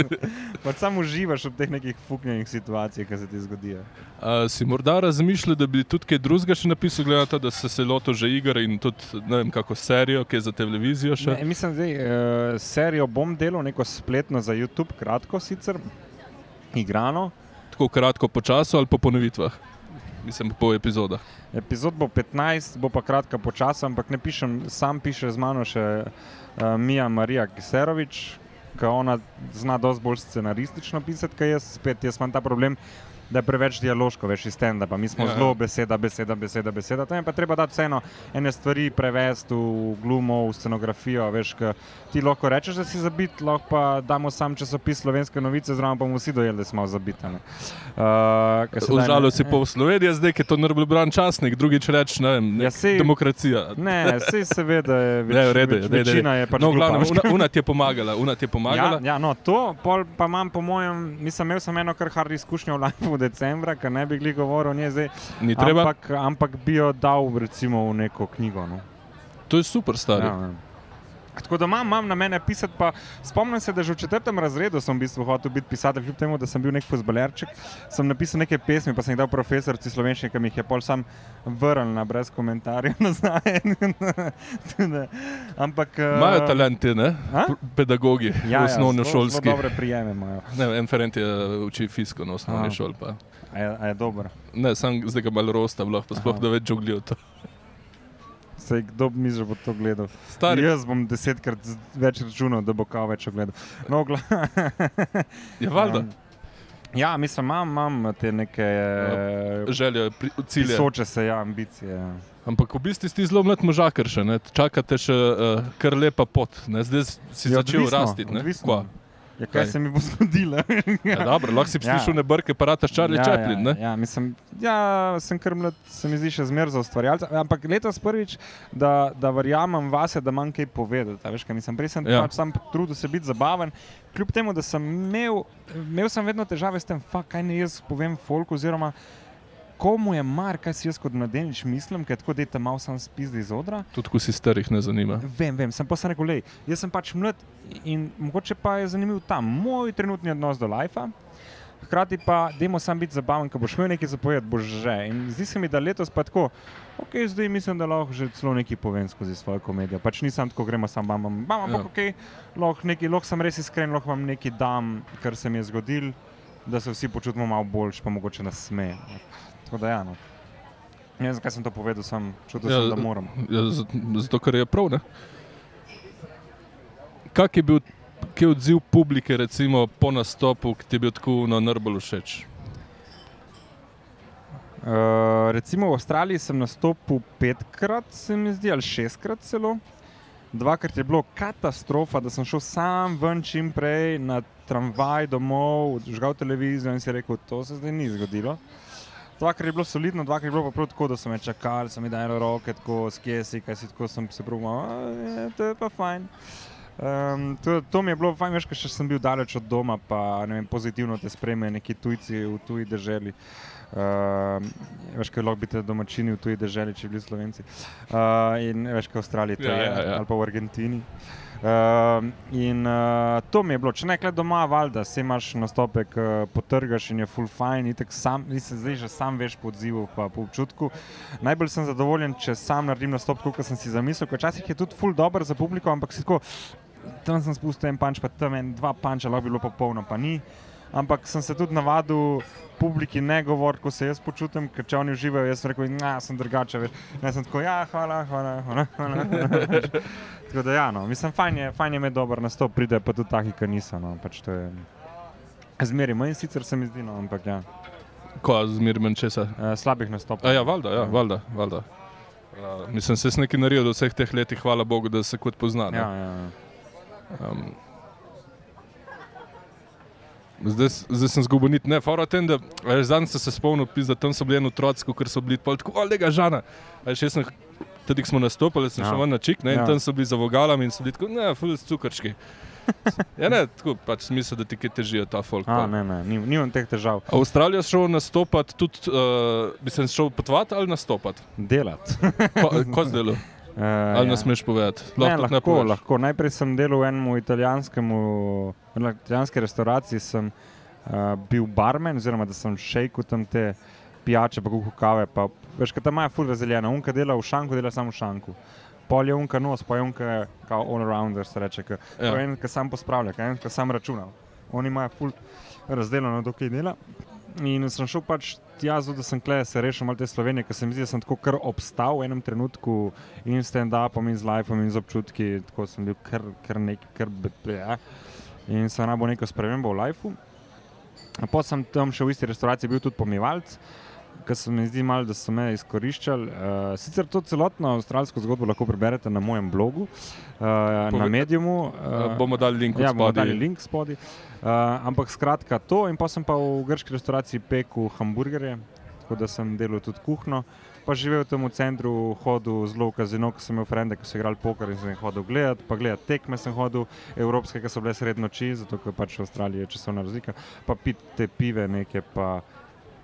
pa samo uživaš v teh nekih fuknjenih situacijah, ki se ti zgodijo. A si morda razmišljal, da bi tudi kaj drugega še napisal, glede na to, da se lotil že iger in tudi ne vem, kako serijo, ki je za televizijo še? Ne, mislim, da uh, serijo bom delal, neko spletno za YouTube, kratko sicer, igrano. Tako kratko po času ali po ponovitvah? Mislim, po epizodah. Epizod bo 15, bo pa kratka počasna, ampak ne pišem, sam piše z mano še uh, Mija Marija Kiserovič, ki ona zna dosti bolj scenaristično pisati, kot jaz. Spet jaz imam ta problem, da je preveč dialoško, veš, iz tenda. Mi smo Ja, ja. ja. zelo beseda, beseda, beseda, beseda. Tam je pa treba dati vseeno ene stvari prevesti v glumo, v scenografijo. Veš, ti lahko rečeš, da si zabit, lahko pa damo sam časopis slovenske novice, zraven pa bomo vsi dojeli, da smo zabitani. Uh, Užalil si pol Slovenije, zdaj je to naredil bran časnik, drugič reč, ne vem, Ja, nek, sej- demokracija. Ne, vse seveda je več, Ne, redu več, daj, daj, daj. večina je pač No, glupaška. una, una ti je pomagala, una ti je pomagala. Ja, ja, no, to pol pa imam, po mojem, nisem imel sem eno kar hard izkušnjo v live decembra, ker ne bi gli govoril o njej zdaj. Ni treba. Ampak, ampak bi jo dal recimo v neko knjigo. No. To je super, stari. Ja, ja. Tako da imam, imam na mene pisati. Pa spomnim se, da že v četrtem razredu sem v bistvu hotel biti pisatelj, kljub temu, da sem bil nek fuzbalerček. Sem napisal nekaj pesmi, pa sem jih dal profesorci slovenščine, ki mi jih je pol sam vrnil na brez komentarjev nazaj. Ampak. eh, Imajo talente, ne? A? Pedagogi, ja, osnovno zelo- šolski. Dobre prijeme imajo. Ne, en ferent je uh, uči fisko na osnovni šoli. A je, a je dobro. Ne, sam zdaj ga malo rosta, lahko sploh da več žuglijo to. Sej, kdo bi mi že bo to gledal? Stari, Jaz bom desetkrat več računal, da bo kao več gledal. No, gla... je valjda. Um, Ja, mislim, imam, imam te neke uh, Želje, pri- cilje. soče se, ja, ambicije. Ja. Ampak v bistvu si zelo mlad možakar še, ne? čakate še uh, kar lepa pot. Ne? Zdaj si Ja, začel odvisno, rasti. odvisno. Ja, kaj se mi bo zgodilo? Ja, dobro, lahko si Ja. slišal ne brke, pa rata Charlie ja, Chaplin. Ja, ne? ja, mislim, ja, sem kar mlad, se mi zdi še zmeraj za ustvarjalca. Ampak letos prvič, da, da verjamem vase, da imam kaj povedati. Veš, kaj mislim, prej sem Ja. ja. pač sam trudil se biti zabaven. Kljub temu, da sem imel, imel sem vedno težave s tem, fuck, kaj ne jaz povem folk, oziroma komu je mar, kaj si jaz kot mladenič mislim, ker tako dete malo sam spizdi iz odra. Tudi, ko si starih ne zanima. Vem, vem, sem pa sem rekel, lej, jaz sem pač mlad in mogoče pa je zanimiv ta moj trenutni odnos do lajfa. Hkrati pa, dajmo sam biti zabaven, ko boš imel nekaj zapovedati, boš že. In zdi se mi, da letos pa tako, ok, zdaj mislim, da lahko že celo nekaj povem skozi svojo komedijo. Pač nisem tako, gremo sam, bam, bam, bam ampak Ja. ok, lahko, nekaj, lahko sem res iskren, lahko vam nekaj dam, kar se mi je zgodilo, da se vsi počutimo malo boljš, pa mogoče nas sme. Tako da ja, no. Ne vem, zakaj sem to povedal, sem čutil, Ja, sem, da moram. Ja, zato, ker je prav. Ne? Kak je bil kak je odziv publike, recimo po nastopu, ki ti je bil tako na najbolj všeč? Uh, recimo v Avstraliji sem nastopil petkrat, se mi zdi, ali šestkrat celo. Dvakrat je bilo katastrofa, da sem šel sam ven čim prej na tramvaj domov, žgal televizijo in si rekel, to se zdaj ni zgodilo. Dvakrat je bilo solidno, dvakrat je bilo pa prav tako, da so me čakali, so mi dali roke, tako skesi, kaj si tako sem se prav, to je pa fajn. Um, to, to mi je bilo fajn, veš, ker še sem bil daleč od doma, pa ne vem, pozitivno te spremljajo neki tujci v tuji državi. Uh, veš, kaj lahko biti domačini v tuji državi, če bi bili slovenci. Uh, in veš, kaj v Avstraliji Ja, ja, ja. ali pa v Argentini. Uh, in uh, to mi je bilo, če ne kle doma, valjda, se imaš nastopek, uh, potrgaš in je full fine, itek sam, nisem zdaj že sam veš po odzivu, pa po občutku. Najbolj sem zadovoljen, če sam naredim nastop, kot sem si zamislil, ker včasih je tudi full dober za publiko, ampak si tako, tam sem spustil en panč, pa tam en, dva panča, lahko bi bilo popolno, pa ni. Ampak sem se tudi navadil publiki ne govoriti, ko se jaz počutim, ker če oni uživajo, jaz sem rekel, da sem drugače. Jaz sem tako, ja, hvala, hvala, hvala. hvala. tako da, ja, no, mislim, fajn je, fajn je imeti dober nastop, pride pa tudi taki, ki niso. No, pač to je zmeri manj, sicer se mi zdi, no, ampak ja, Ko zmeraj česa? eh, slabih nastopov. A ja, valjda, ja, valjda. valjda. Uh, mislim, se je nekaj naredil v vseh teh letih, hvala Bogu, da se kot pozna. ne. ja, ja, ja. Um, zdaj, zdaj sem zgubil nit, ne, fora tem, da zadnjič sem se spomnil, da tam so bili eni otroci, ker so bili pol tako, olega žana. Jaz sem, tudi ko smo nastopili, sem Ja. šel ven na čik, ne, in Ja. tam so bili za vogalami in so bili tako, ne, ful s cukrčki. Ja, ne, tako pač smisel, da ti kaj težijo ta folk. A, pa. ne, ne, nim- nimam teh težav. Avstralija šel nastopati, tudi, uh, bi se šel potovati ali nastopati? Delati. Ko zdaj delo? Uh, Ali ne smeš povedati? Ne, tudi lahko, poveš. lahko. Najprej sem delal v enem italijanskem, v italijanski restavraciji, sem uh, bil barmen, oziroma da sem šejkal tam te pijače, pa kuhal kave. Pa, veš, kaj tam imajo ful razdeljeno. Unka dela v šanku, dela samo v šanku. Pol je unka nos, pa je unka kao all arounder, se reče. Ka, Ja. ja. En, ki sam pospravlja, en, ki sam računa. Oni imajo ful razdeljeno, dokaj dela. In sem šel pač tja, da sem kle, se rešil malo te Slovenije, ker se mi zdi, da sem tako kar obstal v enem trenutku in s stand-upom in z lifeom in z občutki, tako sem bil kar, kar nek, kar ja. In sem rabo neko spremembo v lifeu. Potem sem tam še v isti restavraciji bil tudi pomivalc, ker se mi zdi malo, da so me izkoriščali. Uh, sicer to celotno avstralsko zgodbo lahko preberete na mojem blogu, uh, na Pove- Mediumu. Uh, bomo dali link Ja, od bomo spodaj. dali link spodaj. Uh, ampak skratka to, in pa sem pa v grški restavraciji pekel hamburgerje, tako da sem delal tudi kuhno. Pa živel tam v centru, hodil zelo v kazino, ko sem imel frende, ki so igrali poker in sem jih hodil gledati, pa gledati tekme sem hodil, evropske, ki so bile sred noči, zato ker pač v Avstraliji je časovna razlika, pa piti te pive neke, pa,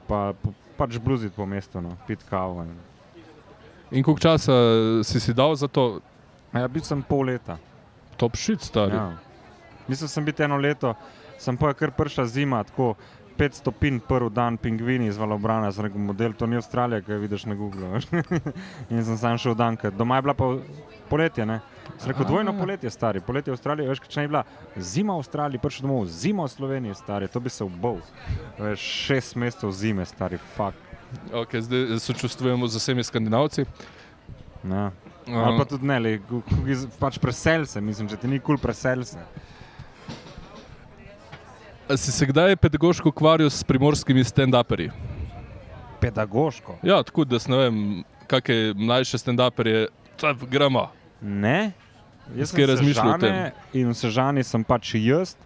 pa, pa pač bluziti po mestu, no, piti kavo. In. In koliko časa si si dal za to? Ja, bil sem pol leta. Top shit, stari. Ja. Ja. Mislil sem biti eno leto, sem pa je kar prišla zima, tako 5 stopinj prvi dan, pingvini iz Valobrana, z nekim model, to ni Avstralija, ki jo vidiš na Google. in sem sam šel dan, ker doma je bila pa poletje, ne. Sem rekel, dvojno poletje, stari, poletje v Avstraliji, veš, če ne bi bila zima v Avstraliji, prišel domov, zima v Sloveniji, stari, to bi se ubol. Veš, šest mesecev zime, stari, fuck. Okay, zdaj sočustvujemo z vsemi skandinavci. Ja. Um, Ali pa tudi ne, le, pač presel se, mislim, če ti ni kul, cool presel se. A si se kdaj pedagoško ukvarjal s primorskimi stand-uperji? Pedagoško. Ja, tako da ne vem, kakšne mlajše stand-uperje, gremo. Ne. Jaz sem razmišljal o Sežane In v Sežani sem pač jaz,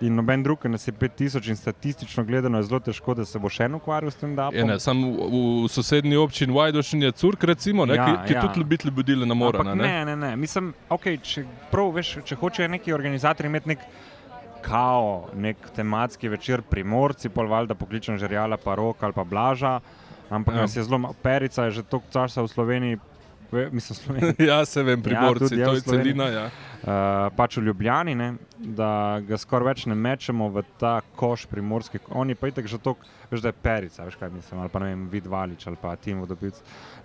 in noben drug, ker nas je 5000 in statistično gledano je zelo težko, da se bo še en ukvarjal s tem ne, sam v, v sosednji občini Vajdošin je curk, recimo, ne, Ja, ki, ki ja. tudi ljubitelj budile na mora. Ampak ne, ne, ne. Mislim, okay, če, prav, veš, če hočejo neki organizatori imeti nek kao, nek tematski večer, primorci, pol valjda pokličem žerjala, pa rok ali pa blaža, ampak Ja. nas je zelo, perica je že toliko časa v Sloveniji, ve- mislim, Sloveniji. Ja, se vem, primorci, tudi ja, to je celina. Ja. Uh, pač v Ljubljani, ne, da ga skoraj več ne mečemo v ta koš primorski. Oni pa itek že toliko, veš, da je perica, veš kaj mislim, ali pa ne vem, vid valič ali pa tim vodopic.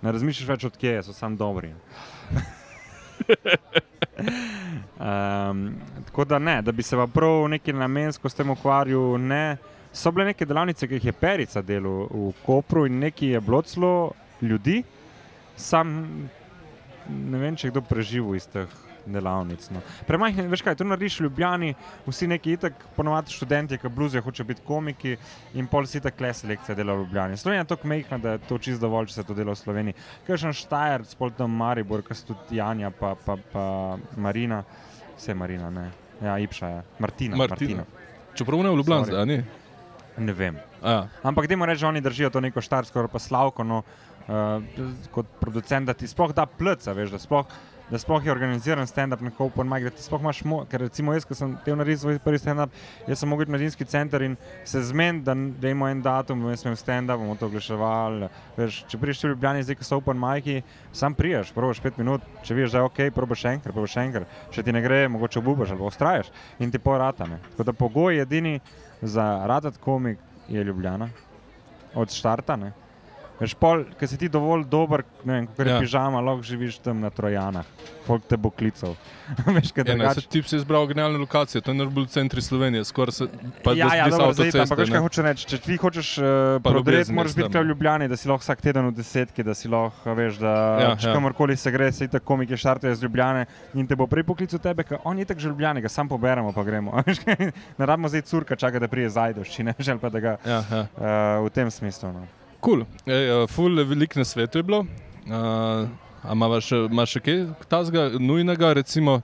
Ne razmišljaš več od kje, so sam dobri. um, tako da ne, da bi se pa prav neki namensko s tem ukvarjal, ne. So bile neke delavnice, ki jih je perica delal v Kopru in neki je bilo celo ljudi, sam ne vem, če je kdo preživel iz teh delavnic. No. Premajhne, veš kaj, to narediš v Ljubljani, vsi neki itak, ponovadi študenti, ki bluzijo, hoče biti komiki in pol si tako le selekcija dela v Ljubljani. Slovenija je tako mehna, da je to čisto dovolj, če se to dela v Sloveniji. Kaj še Štajer, spol tam Maribor, kaj tudi Janja, pa, pa, pa Marina, vse Marina, ne. Ja, Ipša je, Martina. Martina. Čeprav ne v Ljubljani, zdaj, a ni. Martina. Ne vem. A, ja. Ampak dajmo reči, da oni držijo to neko štarsko ali pa slavko, no, uh, kot producent, da ti sploh da plca, veš, da sploh, da sploh je organiziran stand-up, neko open mic, da ti sploh imaš, mo ker recimo jaz, ko sem te naredil svoj prvi stand-up, jaz sem mogel iti v mladinski center in se zmen, da, da imamo en datum, da smo stand-up, bomo to oglaševali. Če priješ v Ljubljani, zdaj ko so open miki, sam priješ, probaš pet minut, če veš, da je ok, probaš še enkrat, probaš še enkrat, če ti ne gre, mogoče obubaš ali pa ustraješ in ti poratame. Tako da pogoj edini za radat komik je Ljubljana, od štarta. Ne? Veš, pol, ker si ti dovolj dober, ne vem, kot je Ja. pižama, lahko živiš tam na Trojanah, folk te bo klical. Veš, kaj Ja, ne, drugače. se ti si izbral genialno lokacijo, to je najbolj centri Slovenije, skoraj se pa ja, ja, dobro, zdaj, ampak veš, ne. kaj hoče reči. Če ti hočeš uh, Pa prodreti, moraš je biti v Ljubljani, da si lahko vsak teden v desetki, da si lahko, veš, da Ja, če ja. kamorkoli se gre, se itak komiki štartajo iz Ljubljane in te bo prej poklical tebe, ker on je itak že v Ljubljani, ga sam poberemo, pa gremo. Kaj, ne rabimo zdaj curka, čaka, da prije zajdoš, če ne žel pa da ga Ja, ja. uh, v tem smislu. No. Cool. Ej, uh, ful velik na svetu je bilo. Uh, a imaš še, imaš še kaj tazga nujnega, recimo?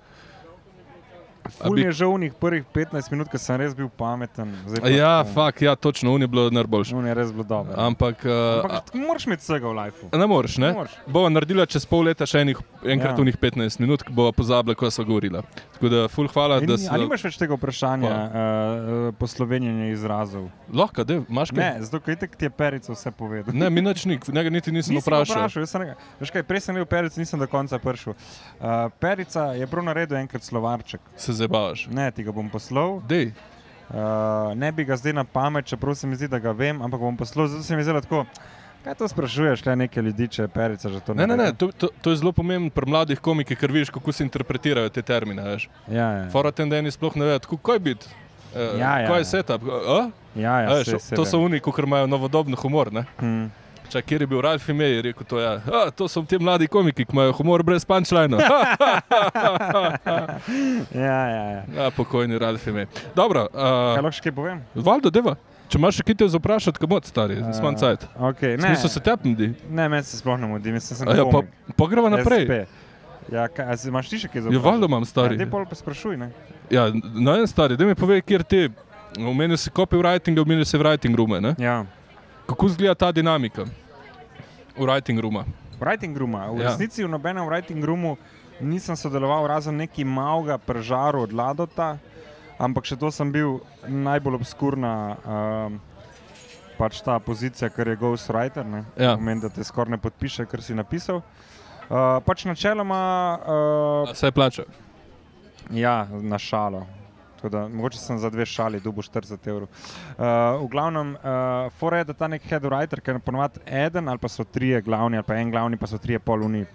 Ful bi- je že v njih prvih 15 minut, ker sem res bil pameten. Zdaj pa- Ja, fak, ja, točno, un je bilo najboljši. On je res bilo dobro. Ampak, uh, Ampak moraš imeti vsega v lifeu. ne moreš, ne? Ne moreš. Bova naredila čez pol leta še enih, enkrat Ja. unih 15 minut, bova pozabila, ko so govorila. Tako da, ful hvala, In da si. Ali nimaš več tega vprašanja, uh, poslovenjenja izrazov? Lahko, da imaš kaj? Ne, zato ker ti je perica vse povedal. Ne, mi nič, nik, njega niti nisem Nisem vprašal. vprašal jaz sem rekel, veš kaj, prej sem bil peric, nisem do konca prišel. Uh, perica je prav naredil enkrat slovarček. Se zabavaš. Ne, ti ga bom poslal. Dej. Uh, ne bi ga zdaj na pamet, čeprav se mi zdi, da ga vem, ampak bom poslal. Zato se mi zdi tako. Kaj to sprašuješ, kaj neke ljudi, če je perica že to Ne, ne, ne, naredil? to, to, to je zelo pomembno pri mladih komikih, ker vidiš, kako se interpretirajo te termine. Veš. Ja, ja. Fora tem, da eni sploh ne vedo, kako je biti. Uh, Ja, ja, kaj je ja. setup? A? ja, ja veš, saj- saj to so oni, ki imajo novodobni humor. Ne? Hmm. Čak, kjer je bil Ralf Imej, je rekel to. Ja. A, to so ti mladi komiki, ki imajo humor brez punčlina. Ja, ja, ja. ja, pokojni Ralf Imej. Dobro, Kaj uh, lahko še kaj povem? Valdo, deva. Če imaš še kaj te zaprašati, kam od stari, uh, smo cajt. Okay, Ne. Smisel se tepni. ne, meni se sploh ne mudi, mislim, sem Ja, pa, pa greva naprej. SP. Ja, kaj, si- imaš ti še kaj za Ja, valjda imam, stari. Ja, pol pa sprašuj, ne? Ja, na en stari, da mi povej, kjer ti. Omenil si copywriting, omenil si writing room. Ne? Ja. Kako izgleda ta dinamika v writing rooma? Writing rooma. V Ja. resnici v nobenem writing roomu nisem sodeloval, razen neki malga pržaru od Ladota, ampak še to sem bil najbolj obskurna. Um, Pač ta pozicija, ker je ghostwriter, ne? Ja. pomeni, da te skoraj ne podpiše, kar si napisal. Uh, pač načeloma, uh, Vse plača. ja, na šalo. Da, mogoče sem za dve šali dobil 40 evrov. Uh, v glavnem, uh, fora je, da ta nek head writer, ker ponovadi eden ali pa so trije glavni, ali pa en glavni, pa so trije poluni.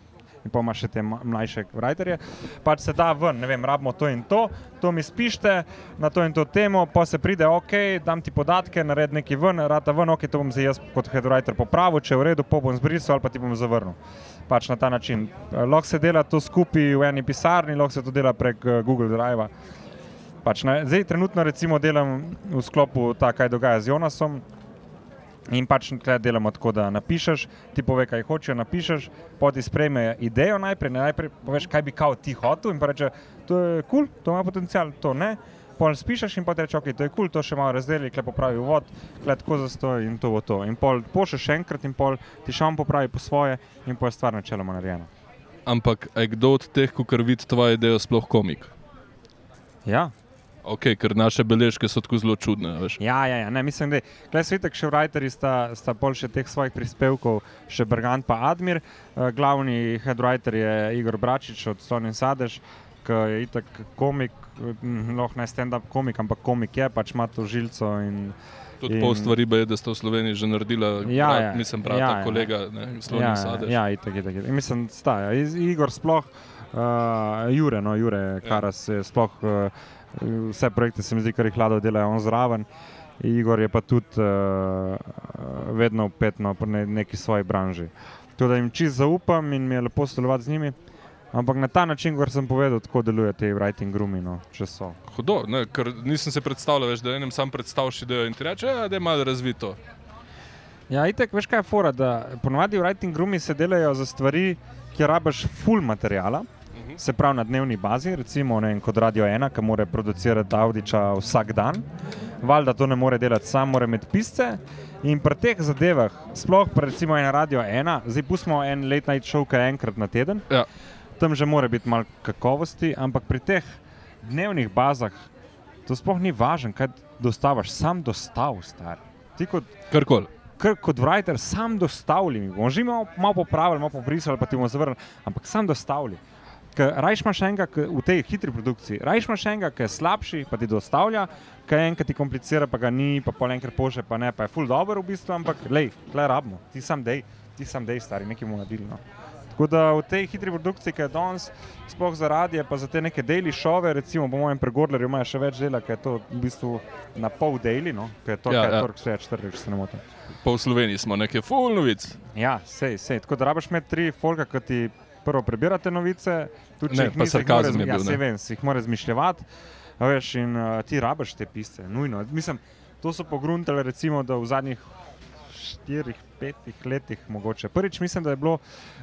In pa imaš še te mlajše writerje. Pač se da ven, ne vem, rabimo to in to, to mi spište na to in to temo, pa se pride, ok, dam ti podatke, nared neki ven, rata ven, ok, to bom zdaj jaz kot head writer popravil, če je v redu, pa bom zbrisal ali pa ti bom zavrnil. Pač na ta način. Eh, Lahko se dela to skupaj v eni pisarni, lahko se to dela prek Google Drive. Pač, ne, zdaj, trenutno recimo delam v sklopu ta, kaj dogaja z Jonasom. In pač tukaj delamo tako, da napišeš, ti pove, kaj hočeš, napišeš, poti sprejme idejo najprej, ne, najprej poveš, kaj bi kao ti hotel in pa reče, to je kul, cool, to ima potencial, to ne. pol spišeš in potem rečeš, ok, to je kul, cool, to še malo razdeli, klep popravi vod, klep tako zastoj in to bo to. In pol pošleš še enkrat in pol ti še on popravi po svoje in pol je stvar načeloma narejena. Ampak kdo od teh, ko vidi tvoje ideje, sploh komik? Ja. Ok, ker naše beležke so tako zelo čudne. Veš. Ja, ja, ja. Ne, mislim, da je svet, še writeri sta, sta pol še teh svojih prispevkov, še Bergant pa Admir. Uh, glavni headwriter je Igor Bračič od Slonin Sadež, ki je itak komik, lahko ne stand-up komik, ampak komik je, pač ima to žilco. In, Tudi in... pol stvari je, da ste v Sloveniji že naredili, ja, brat, ja, mislim, brat, ja, ja. kolega, ne, ja, Sadež. Ja, itak, itak, itak. Mislim, sta, ja. Igor sploh, uh, Jure, no, Jure, Karas je sploh. Uh, vse projekte se mi zdi, kar jih hlado delajo on zraven. Igor je pa tudi uh, vedno upet na ne, neki svoji branži. Tako da jim čist zaupam in mi je lepo sodelovati z njimi. Ampak na ta način, kot sem povedal, tako deluje te writing roomi, no, če so. Hudo, ne, ker nisem se predstavljal, več, da enem sam predstavljaš idejo in ti reče, ja, da je malo razvito. Ja, itek, veš kaj je fora, da ponovadi writing roomi se delajo za stvari, ki rabiš full materijala. Se pravi na dnevni bazi, recimo vem, kot Radio 1, ki mora producirati Audiča vsak dan, valjda to ne more delati sam, mora imeti pisce. In pri teh zadevah, sploh pri recimo en Radio 1, zdaj pustimo en late night show, ki je enkrat na teden, Ja. tam že mora biti malo kakovosti, ampak pri teh dnevnih bazah to sploh ni važno, kaj dostavaš, sam dostav, star. Ti kot Karkoli. kar kot writer, sam dostavljaj mi. Bomo že malo, malo popravili, malo pobrisali, pa ti bomo zavrnili, ampak sam dostavljaj. Rajš imaš enega v tej hitri produkciji, rajš imaš enega, ki je slabši, pa ti dostavlja, ki je enkrat ti komplicira, pa ga ni, pa pol enkrat pože, pa ne, pa je full dobro v bistvu, ampak lej, klej rabimo, ti sam dej, ti sam dej, stari, nekaj mu nadili. No. Tako da v tej hitri produkciji, ki je danes, sploh za radije, pa za te neke daily šove, recimo po mojem pregorlerju imajo še več dela, ker je to v bistvu na pol daily, no? ker je to, Ja, kar je ja. torek, sredo, četrtek, če se ne motim. Pa v Sloveniji smo neke full novic. Ja, sej, sej. Tako da rabiš imeti tri folka, ki ti prvo prebirate novice, tudi Ne, če pa jih sarkazem je ja, bil, ne. saj vem, si jih moraš zmišljati. a Veš, in uh, ti rabiš te pisce, nujno. Mislim, to so pogruntali, recimo, da v zadnjih štirih, petih letih mogoče. Prvič mislim, da je bilo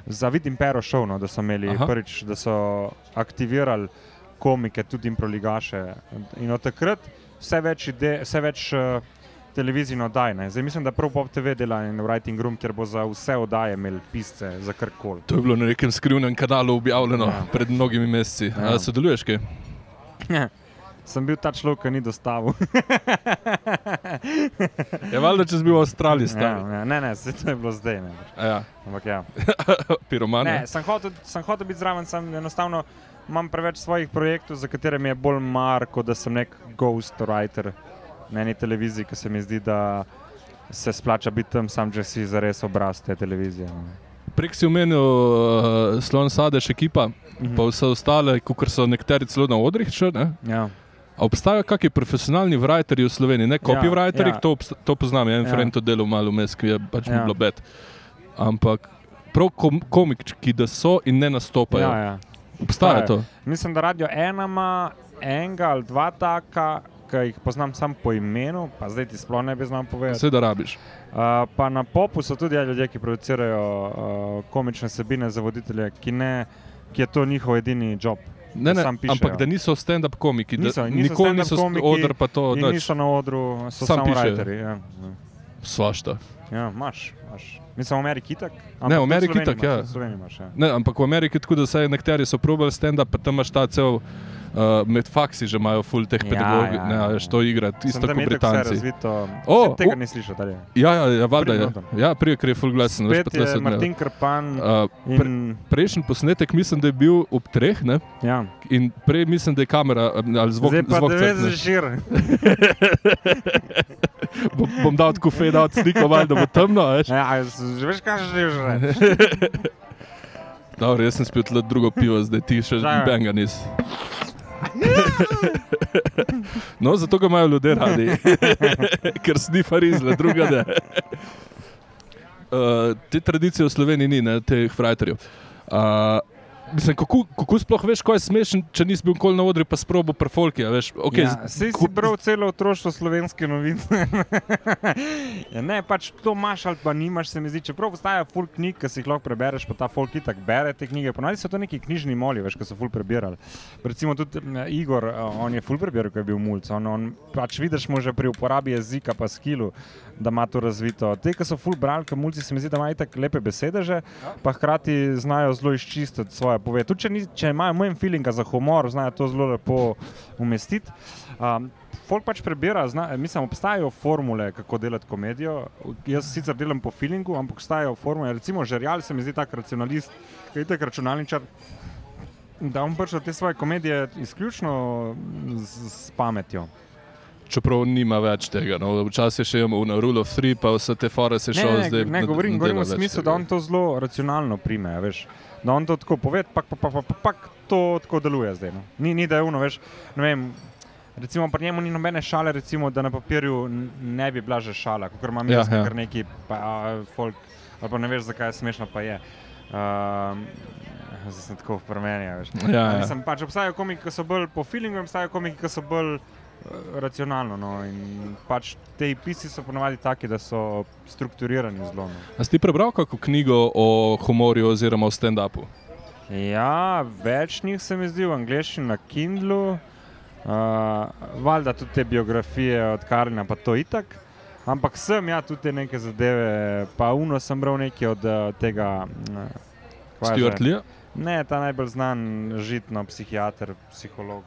za Vid Impero šov, no, da so imeli Aha. prvič, da so aktivirali komike, tudi improligaše. In od takrat vse več, ide, vse več uh, televizij in oddaj. Ne. Zdaj mislim, da prav Pop TV dela in Writing Room, kjer bo za vse oddaje imel pisce za karkoli. To je bilo na nekem skrivnem kanalu objavljeno Ja. ja. pred mnogimi meseci. Ja. Ja. Sodeluješ kaj? Sem bil ta človek, ki ni dostavil. Je valjda, če si bil v Avstraliji, ja, star. ja, ne, ne, se to je bilo zdaj. Ne. Ja. Ampak ja. Piroman. Ne, sem hotel, sem hotel biti zraven, sem enostavno imam preveč svojih projektov, za katere mi je bolj mar, kot da sem nek ghostwriter na eni televiziji, ki se mi zdi, da se splača biti tam, sam že si zares obraz te televizije. no. Prek si omenil uh, Slon Sadež ekipa, Mhm. pa vse ostale, kot so nekateri celo na odrih. Ne? Ja. A obstajajo kakšni profesionalni writerji v Sloveniji, ne copywriterji, ja. to, obsta- to poznam, en Ja. ja. friend to delal malo vmes, ki je pač ja. Ja. bilo bed. Ampak prav kom, komiki, da so in ne nastopajo. Ja, ja. Obstaja to. Mislim, da radio ena ima enega ali dva taka, ki jih poznam samo po imenu, pa zdaj ti sploh ne bi znal povedati. Vse da rabiš. Uh, pa na popu so tudi ja, ljudje, ki producirajo uh, komične sebine za voditelje, ki, ne, ki je to njihov edini job. Ne, ne, ampak da niso stand-up komiki, da Niso, niso nikoli niso komiki odr, pa to nič. niso na odru, so Sam samo writeri. Ja, Svašta. ja imaš. imaš. Mislim, v Ameriki tak. Ne, v Ameriki itak, ja. Sloveniji imaš. Ja. Ne, ampak v Ameriki tako, da se nekateri so probali stand-up, pa tam imaš ta cel. Uh, med faksi že imajo full teh Ja, pedagogov, ja, ne, ja. veš, to igra, isto kot Britanci. razvito. O, Saj tega o. ni slišal. dalje. Ja, ja, ja, valjda je. Ja, prije, ker je full glasen, veš, pa Spet je se odmeva. Martin Krpan Uh, pre, in prejšnji posnetek mislim, da je bil ob treh, ne? ja. in prej mislim, da je kamera um, ali zvok. Zdaj pa zvok da veš, crkne. žir. bom, bom dal tako fade out sliko, valjda, da bo temno, veš. Ja, že veš, kaj želiš reči. Dobro, jaz sem spil tle drugo pivo, zdaj ti še Zdaj. benga nis. No, zato ga imajo ljudje radi, ker snifa rizle, druga ne. Uh, te tradicije v Sloveniji ni, ne, teh frajterjev. Uh, Mislim, kako, kako sploh veš, kaj je smešen, če nisi bil nikoli na odru, pa sprobo prefolki. Okay, ja, Sej si bral celo otroštvo slovenske novice. ja, ne, pač to imaš ali pa nimaš, se mi zdi. Čeprav obstaja full knjig, ki si jih lahko prebereš, pa ta folk itak bere te knjige. Ponavadi so to neki knjižni moli, veš, ki so full prebirali. Recimo tudi Igor, on je full prebiral, ko je bil mulj. On, on pač vidiš mu že pri uporabi jezika, pa skilu, da ima to razvito. Te, ki so full brali, ki mulci, se mi zdi, da imajo tako lepe besede že, pa hkrati znajo zelo izčistiti svoje pove. Tudi če, ni, če imajo moj feeling za humor, znajo to zelo lepo umestiti. Um, folk pač prebira, zna, mislim, obstajajo formule, kako delati komedijo. Jaz sicer delam po feelingu, ampak obstajajo formule. Recimo, žerjal se mi zdi tak racionalist, ki je tak računalničar. Da on prišel te svoje komedije izključno z, z pametjo. Čeprav nima več tega. No. Včasih še imamo na Rule of Three, pa vse te fore se še zdaj. Ne, ne, govorim, govorim v smislu, da on to zelo racionalno prime. Veš da on to tako pove, pa pa, pa, pa, pa, to tako deluje zdaj. No. Ni, ni da je uno, veš. Recimo, pri njemu ni nobene šale, recimo, da na papirju ne bi bila že šala, kot imam ja, jaz, ja. kar neki, pa folk, ali pa ne veš, zakaj je smešno, pa je. Uh, zdaj sem tako v premenju. Ja, ja. pač, obstajajo komiki, ki so bolj po feelingu, obstajajo komiki, ki so bolj racionalno. No. Pač te pisi so ponovadi taki, da so strukturirani zelo. No. Si prebral kako knjigo o humorju oziroma o stand-upu? Ja, več njih se mi zdi v angleščini na Kindlu, uh, valjda tudi te biografije od Karina, pa to itak. Ampak sem ja tudi neke zadeve, pa uno sem bral nekaj od uh, tega. Uh, Stuart Lee? Ne, ta najbolj znan žitno psihiater, psiholog.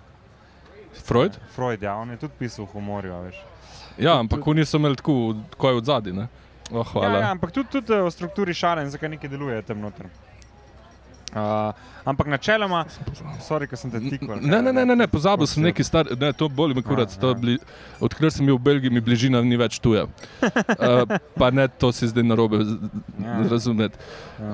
Freud? Freud, ja, on je tudi pisal o humorju. Ja, ampak oni so imeli tako, kot je od zadaj. Oh, ja, ja, ampak tudi, tudi o strukturi šale in zakaj nekaj deluje tam noter. Uh, ampak načeloma, sorry, sem te tikal. Ne, ne, ne, ne, ne pozabil sem nekaj starega, ne, to bolj mi kurat. Odkar sem bil v Belgiji, mi bližina ni več tuja. Uh, pa ne, to si zdaj narobe ja. razumeti. Ja.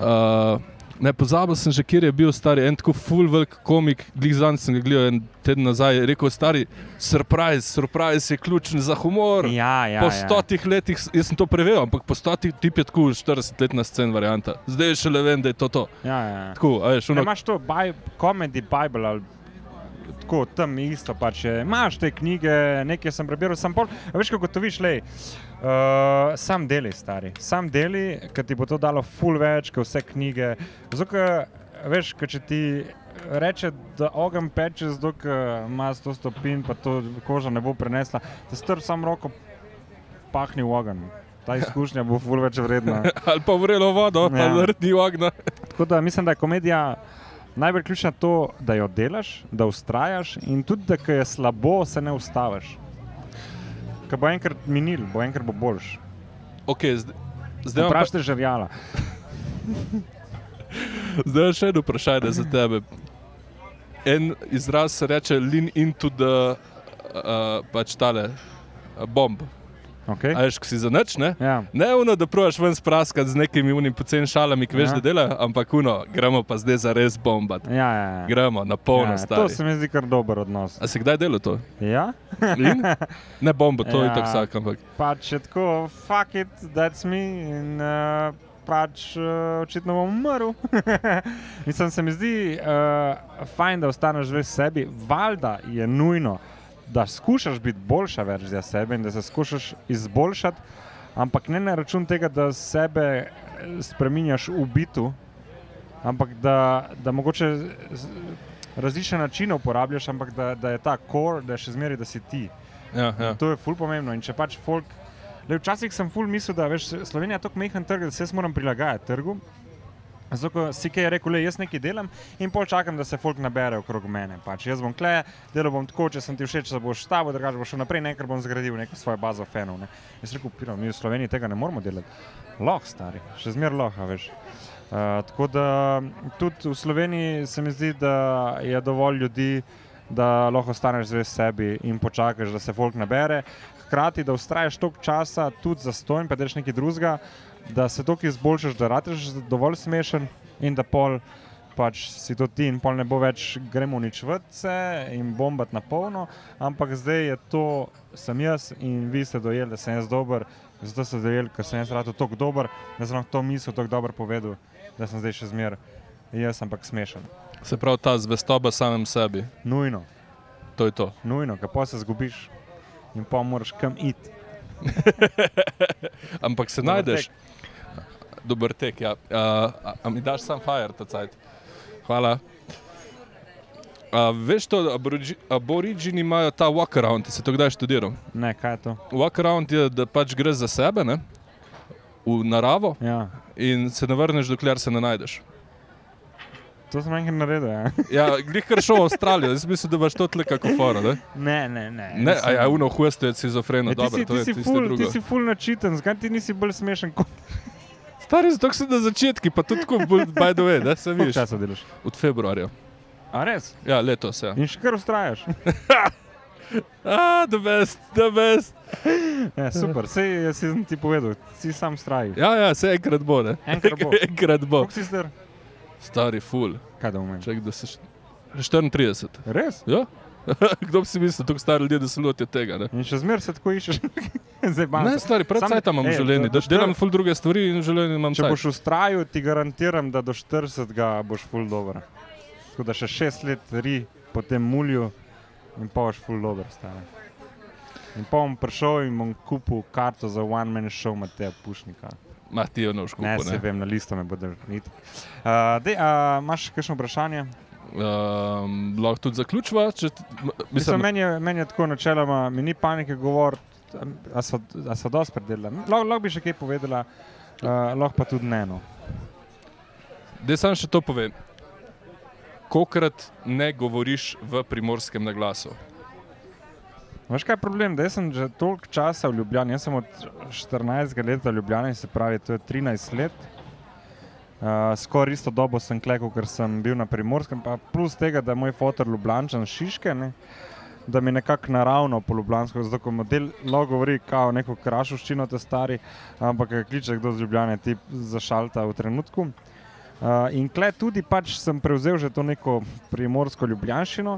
Uh, Ne, pozabil sem že, kjer je bil star, en tako full velik komik, glizan sem ga gledal en teden nazaj, rekel stari, surprise, surprise je ključen za humor. Ja, ja, po ja. stotih ja. letih, jaz sem to preveril, ampak po stotih tip je tako 40 let na scen varianta. Zdaj še le vem, da je to to. Ja, ja. Tako, veš, uno... Imaš to, komedi Bible ali tako tam isto. Pač Imáš te knjige, nekaj sem prebral, sem pol. Veš, kako to viš, le. Uh, sam deli, stari. Sam deli, ker ti bo to dalo ful več, kot vse knjige. Zato, veš, če ti reče, da ogen peče, zato ima 100 stopinj, pa to koža ne bo prenesla, da strp sam roko, pahni v ogen. Ta izkušnja bo ful več vredna. ali pa vrelo vodo, ja. ali pa vrti ogen. Tako da mislim, da je komedija najbolj ključno to, da jo delaš, da ustrajaš in tudi, da je slabo, se ne ustaviš. Ko bo enkrat minil, bo enkrat bo boljš. Okay, zdaj vprašaj pa... žrjala. zdaj je še eno vprašanje za tebe. En izraz se reče lean into the uh, pač tale uh, bomb. Okay. Ajš, si za noč, ne? Ja. Ne, uno, da provaš ven spraskati z nekimi unim poceni šalami, ki veš, ja. da delajo, ampak uno, gremo pa zdaj za res bombat. Ja, ja, ja. Gremo na polno ja, stvar. To se mi zdi kar dober odnos. A si kdaj delal to? Ja. ne bombo, to ja. je tako vsak, ampak. Pač je tako, fuck it, that's me. In, uh, Pač uh, očitno bom umrl. Mislim, se mi zdi uh, fajn, da ostaneš v sebi. Valjda je nujno, da skušaš biti boljša verzija sebe in da se skušaš izboljšati, ampak ne na račun tega, da sebe spremenjaš v bitu, ampak da, da mogoče različne načine uporabljaš, ampak da, da je ta core, da je še zmeraj, da si ti. Ja, ja. To je ful pomembno. In če pač folk. Le, včasih sem ful mislil, da veš, Slovenija je tako mehen trg, da se jaz moram prilagajati trgu. Zato si kaj rekel, le jaz nekaj delam in pol čakam, da se folk nabere okrog mene. Pač jaz bom kle, delal bom tako, če sem ti všeč, da boš stavil, drugače boš šel naprej, nekaj bom zgradil, neko svojo bazo fenov. Ne. Jaz rekel, piro, mi v Sloveniji tega ne moramo delati. Loh, stari, še zmer loh, veš. Uh, tako da tudi v Sloveniji se mi zdi, da je dovolj ljudi, da lahko ostaneš zvest sebi in počakaš, da se folk nabere. Hkrati, da ustraješ toliko časa tudi za stojn, pa delaš nekaj drugega da se toliko izboljšaš, da rečeš dovolj smešen in da pol pač si to ti in pol ne bo več gremo nič vrtce in bombati na polno, ampak zdaj je to, sem jaz in vi ste dojeli, da sem jaz dober, zato ste dojeli, ker sem jaz rado tako dober, da sem to misel tako dobro povedal, da sem zdaj še zmer jaz, ampak smešen. Se pravi, ta zvestoba samem sebi, Nujno, to je to. nujno, kako se zgubiš in pa moraš kam iti. Ampak se najdeš. Dober tek, ja. Uh, a, a mi daš sam fire, ta cajt. Hvala. A, veš to, aborigini imajo ta walk-around, si to kdaj študiral? Ne, kaj je to? Walk-around je, da pač greš za sebe, ne? v naravo Ja, in se ne vrneš, dokler se ne najdeš. to sem enkrat naredil. Ja. Ja, kar šel v Avstralijo, jaz mislim, da boš to tle kako fora. Ne, Ne, ne, ne. ne a ja, uno hueste je cizofreno, E, ti, dobro, si, to ti, je si tisto ful, ti si ful načiten, zakaj ti nisi bolj smešen kot Stari, zato si na začetku, pa tudi tako, bolj by the way, da se vidiš. časa delaš. Od februarja. A res? Ja, letos, ja. In še kar ustrajaš. Ah, the best, the best. Ja, super, sej sem ti povedal, si sam straj. Ja, ja, se enkrat bo, ne? Enkrat bo. enkrat bo. Koliko si star? Stari ful. Kaj da umem? Čak, da se št- 34. Res? Ja? Kdo bi si mislil, tako stari ljudje, da se lotijo tega? Ne, In še zmeraj se tako iščeš. Pa. ne stari, pred sajtom imam do Da delam ful druge stvari in v življenju imam Če cajt. boš ustrajal, ti garantiram, da do 40 boš full dobro. Tako da še 6 let ri po tem mulju in pa boš full dobro stane. In pa bom prišel in bom kupil karto za one man show Mateja Pušnika. Ma ti je nož Ne, se ne. vem, na listu me bodo niti. Uh, dej, uh, imaš kakšno vprašanje? Um, lahko tudi zaključiva, če Mislim, mislim, meni, je, meni je tako načeloma, mi ni panike govoriti, a so, a so dosti predelali. Lahko, lahko bi še kaj povedala, uh, lahko pa tudi ne. No. da sam še to povem. Kokrat ne govoriš v primorskem naglasu? Veš kaj je problem, da sem že toliko časa v Ljubljani, jaz sem od 14 let v Ljubljani, se pravi, to je 13 let. Uh, skoraj isto dobo sem klekal, ker sem bil na primorskem, pa plus tega, da je moj fotor Ljubljančan Šiške, ne, da mi nekako naravno po Ljubljansko, zato ko model lahko govori kao neko krašuščino, te stari, ampak kliče kdo z Ljubljane, ti zašalta v trenutku. Uh, in kle tudi pač sem prevzel že to neko primorsko ljubljanščino.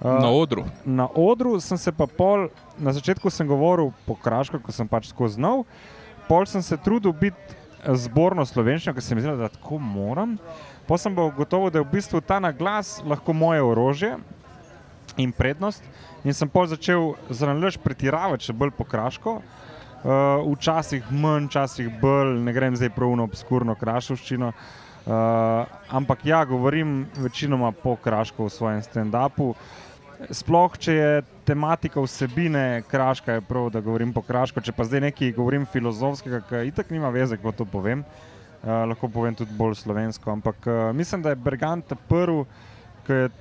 Uh, Na odru. na odru sem se pa pol, na začetku sem govoril po kraško, ko sem pač tako znal, pol sem se trudil biti zborno slovenščino, ker se mi zdi, da tako moram. Pa sem pa gotovo, da je v bistvu ta naglas lahko moje orožje in prednost. In sem pol začel zanalaž pretiravati še bolj po kraško. Uh, včasih manj, včasih bolj, ne grem zdaj prav na obskurno krašovščino. Uh, ampak ja, govorim večinoma po kraško v svojem stand-upu. Sploh, če je tematika vsebine kraška, je prav, da govorim po kraško. Če pa zdaj nekaj govorim filozofskega, ki itak nima veze, ko to povem, uh, lahko povem tudi bolj slovensko. Ampak uh, mislim, da je Bergant prvi, ki je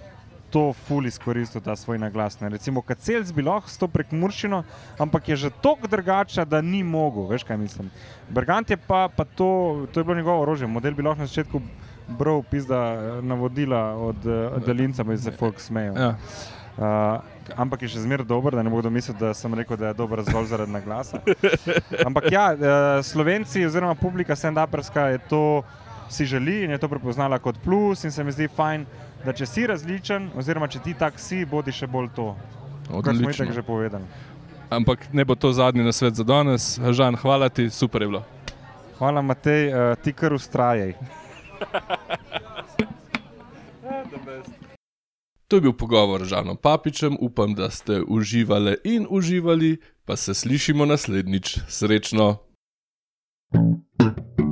to ful izkoristil, ta svoj naglas. Ne. Recimo, Kacelc bi lahko s to prekmurščino, ampak je že tako drugače, da ni mogel. Veš, kaj mislim. Bergant je pa, pa to, to je bilo njegovo orožje. Model bi lahko na začetku bral pizda eh, navodila od uh, daljinca, bi se folk smejal. Ja. Uh, ampak je še zmeraj dober, da ne bodo mislili, da sem rekel, da je dober zgolj zaradi naglasa. Ampak ja, uh, Slovenci oziroma publika stand-uperska je to si želi in je to prepoznala kot plus in se mi zdi fajn, da če si različen, oziroma če ti tak si, bodi še bolj to, kar smo Odlično. itak že povedali. Ampak ne bo to zadnji na svet za danes. Žan, hvala ti, super je bilo. Hvala, Matej, uh, ti kar ustrajaj. To je bil pogovor z Žanom Papičem, upam, da ste uživali in uživali, pa se slišimo naslednjič. Srečno! thank you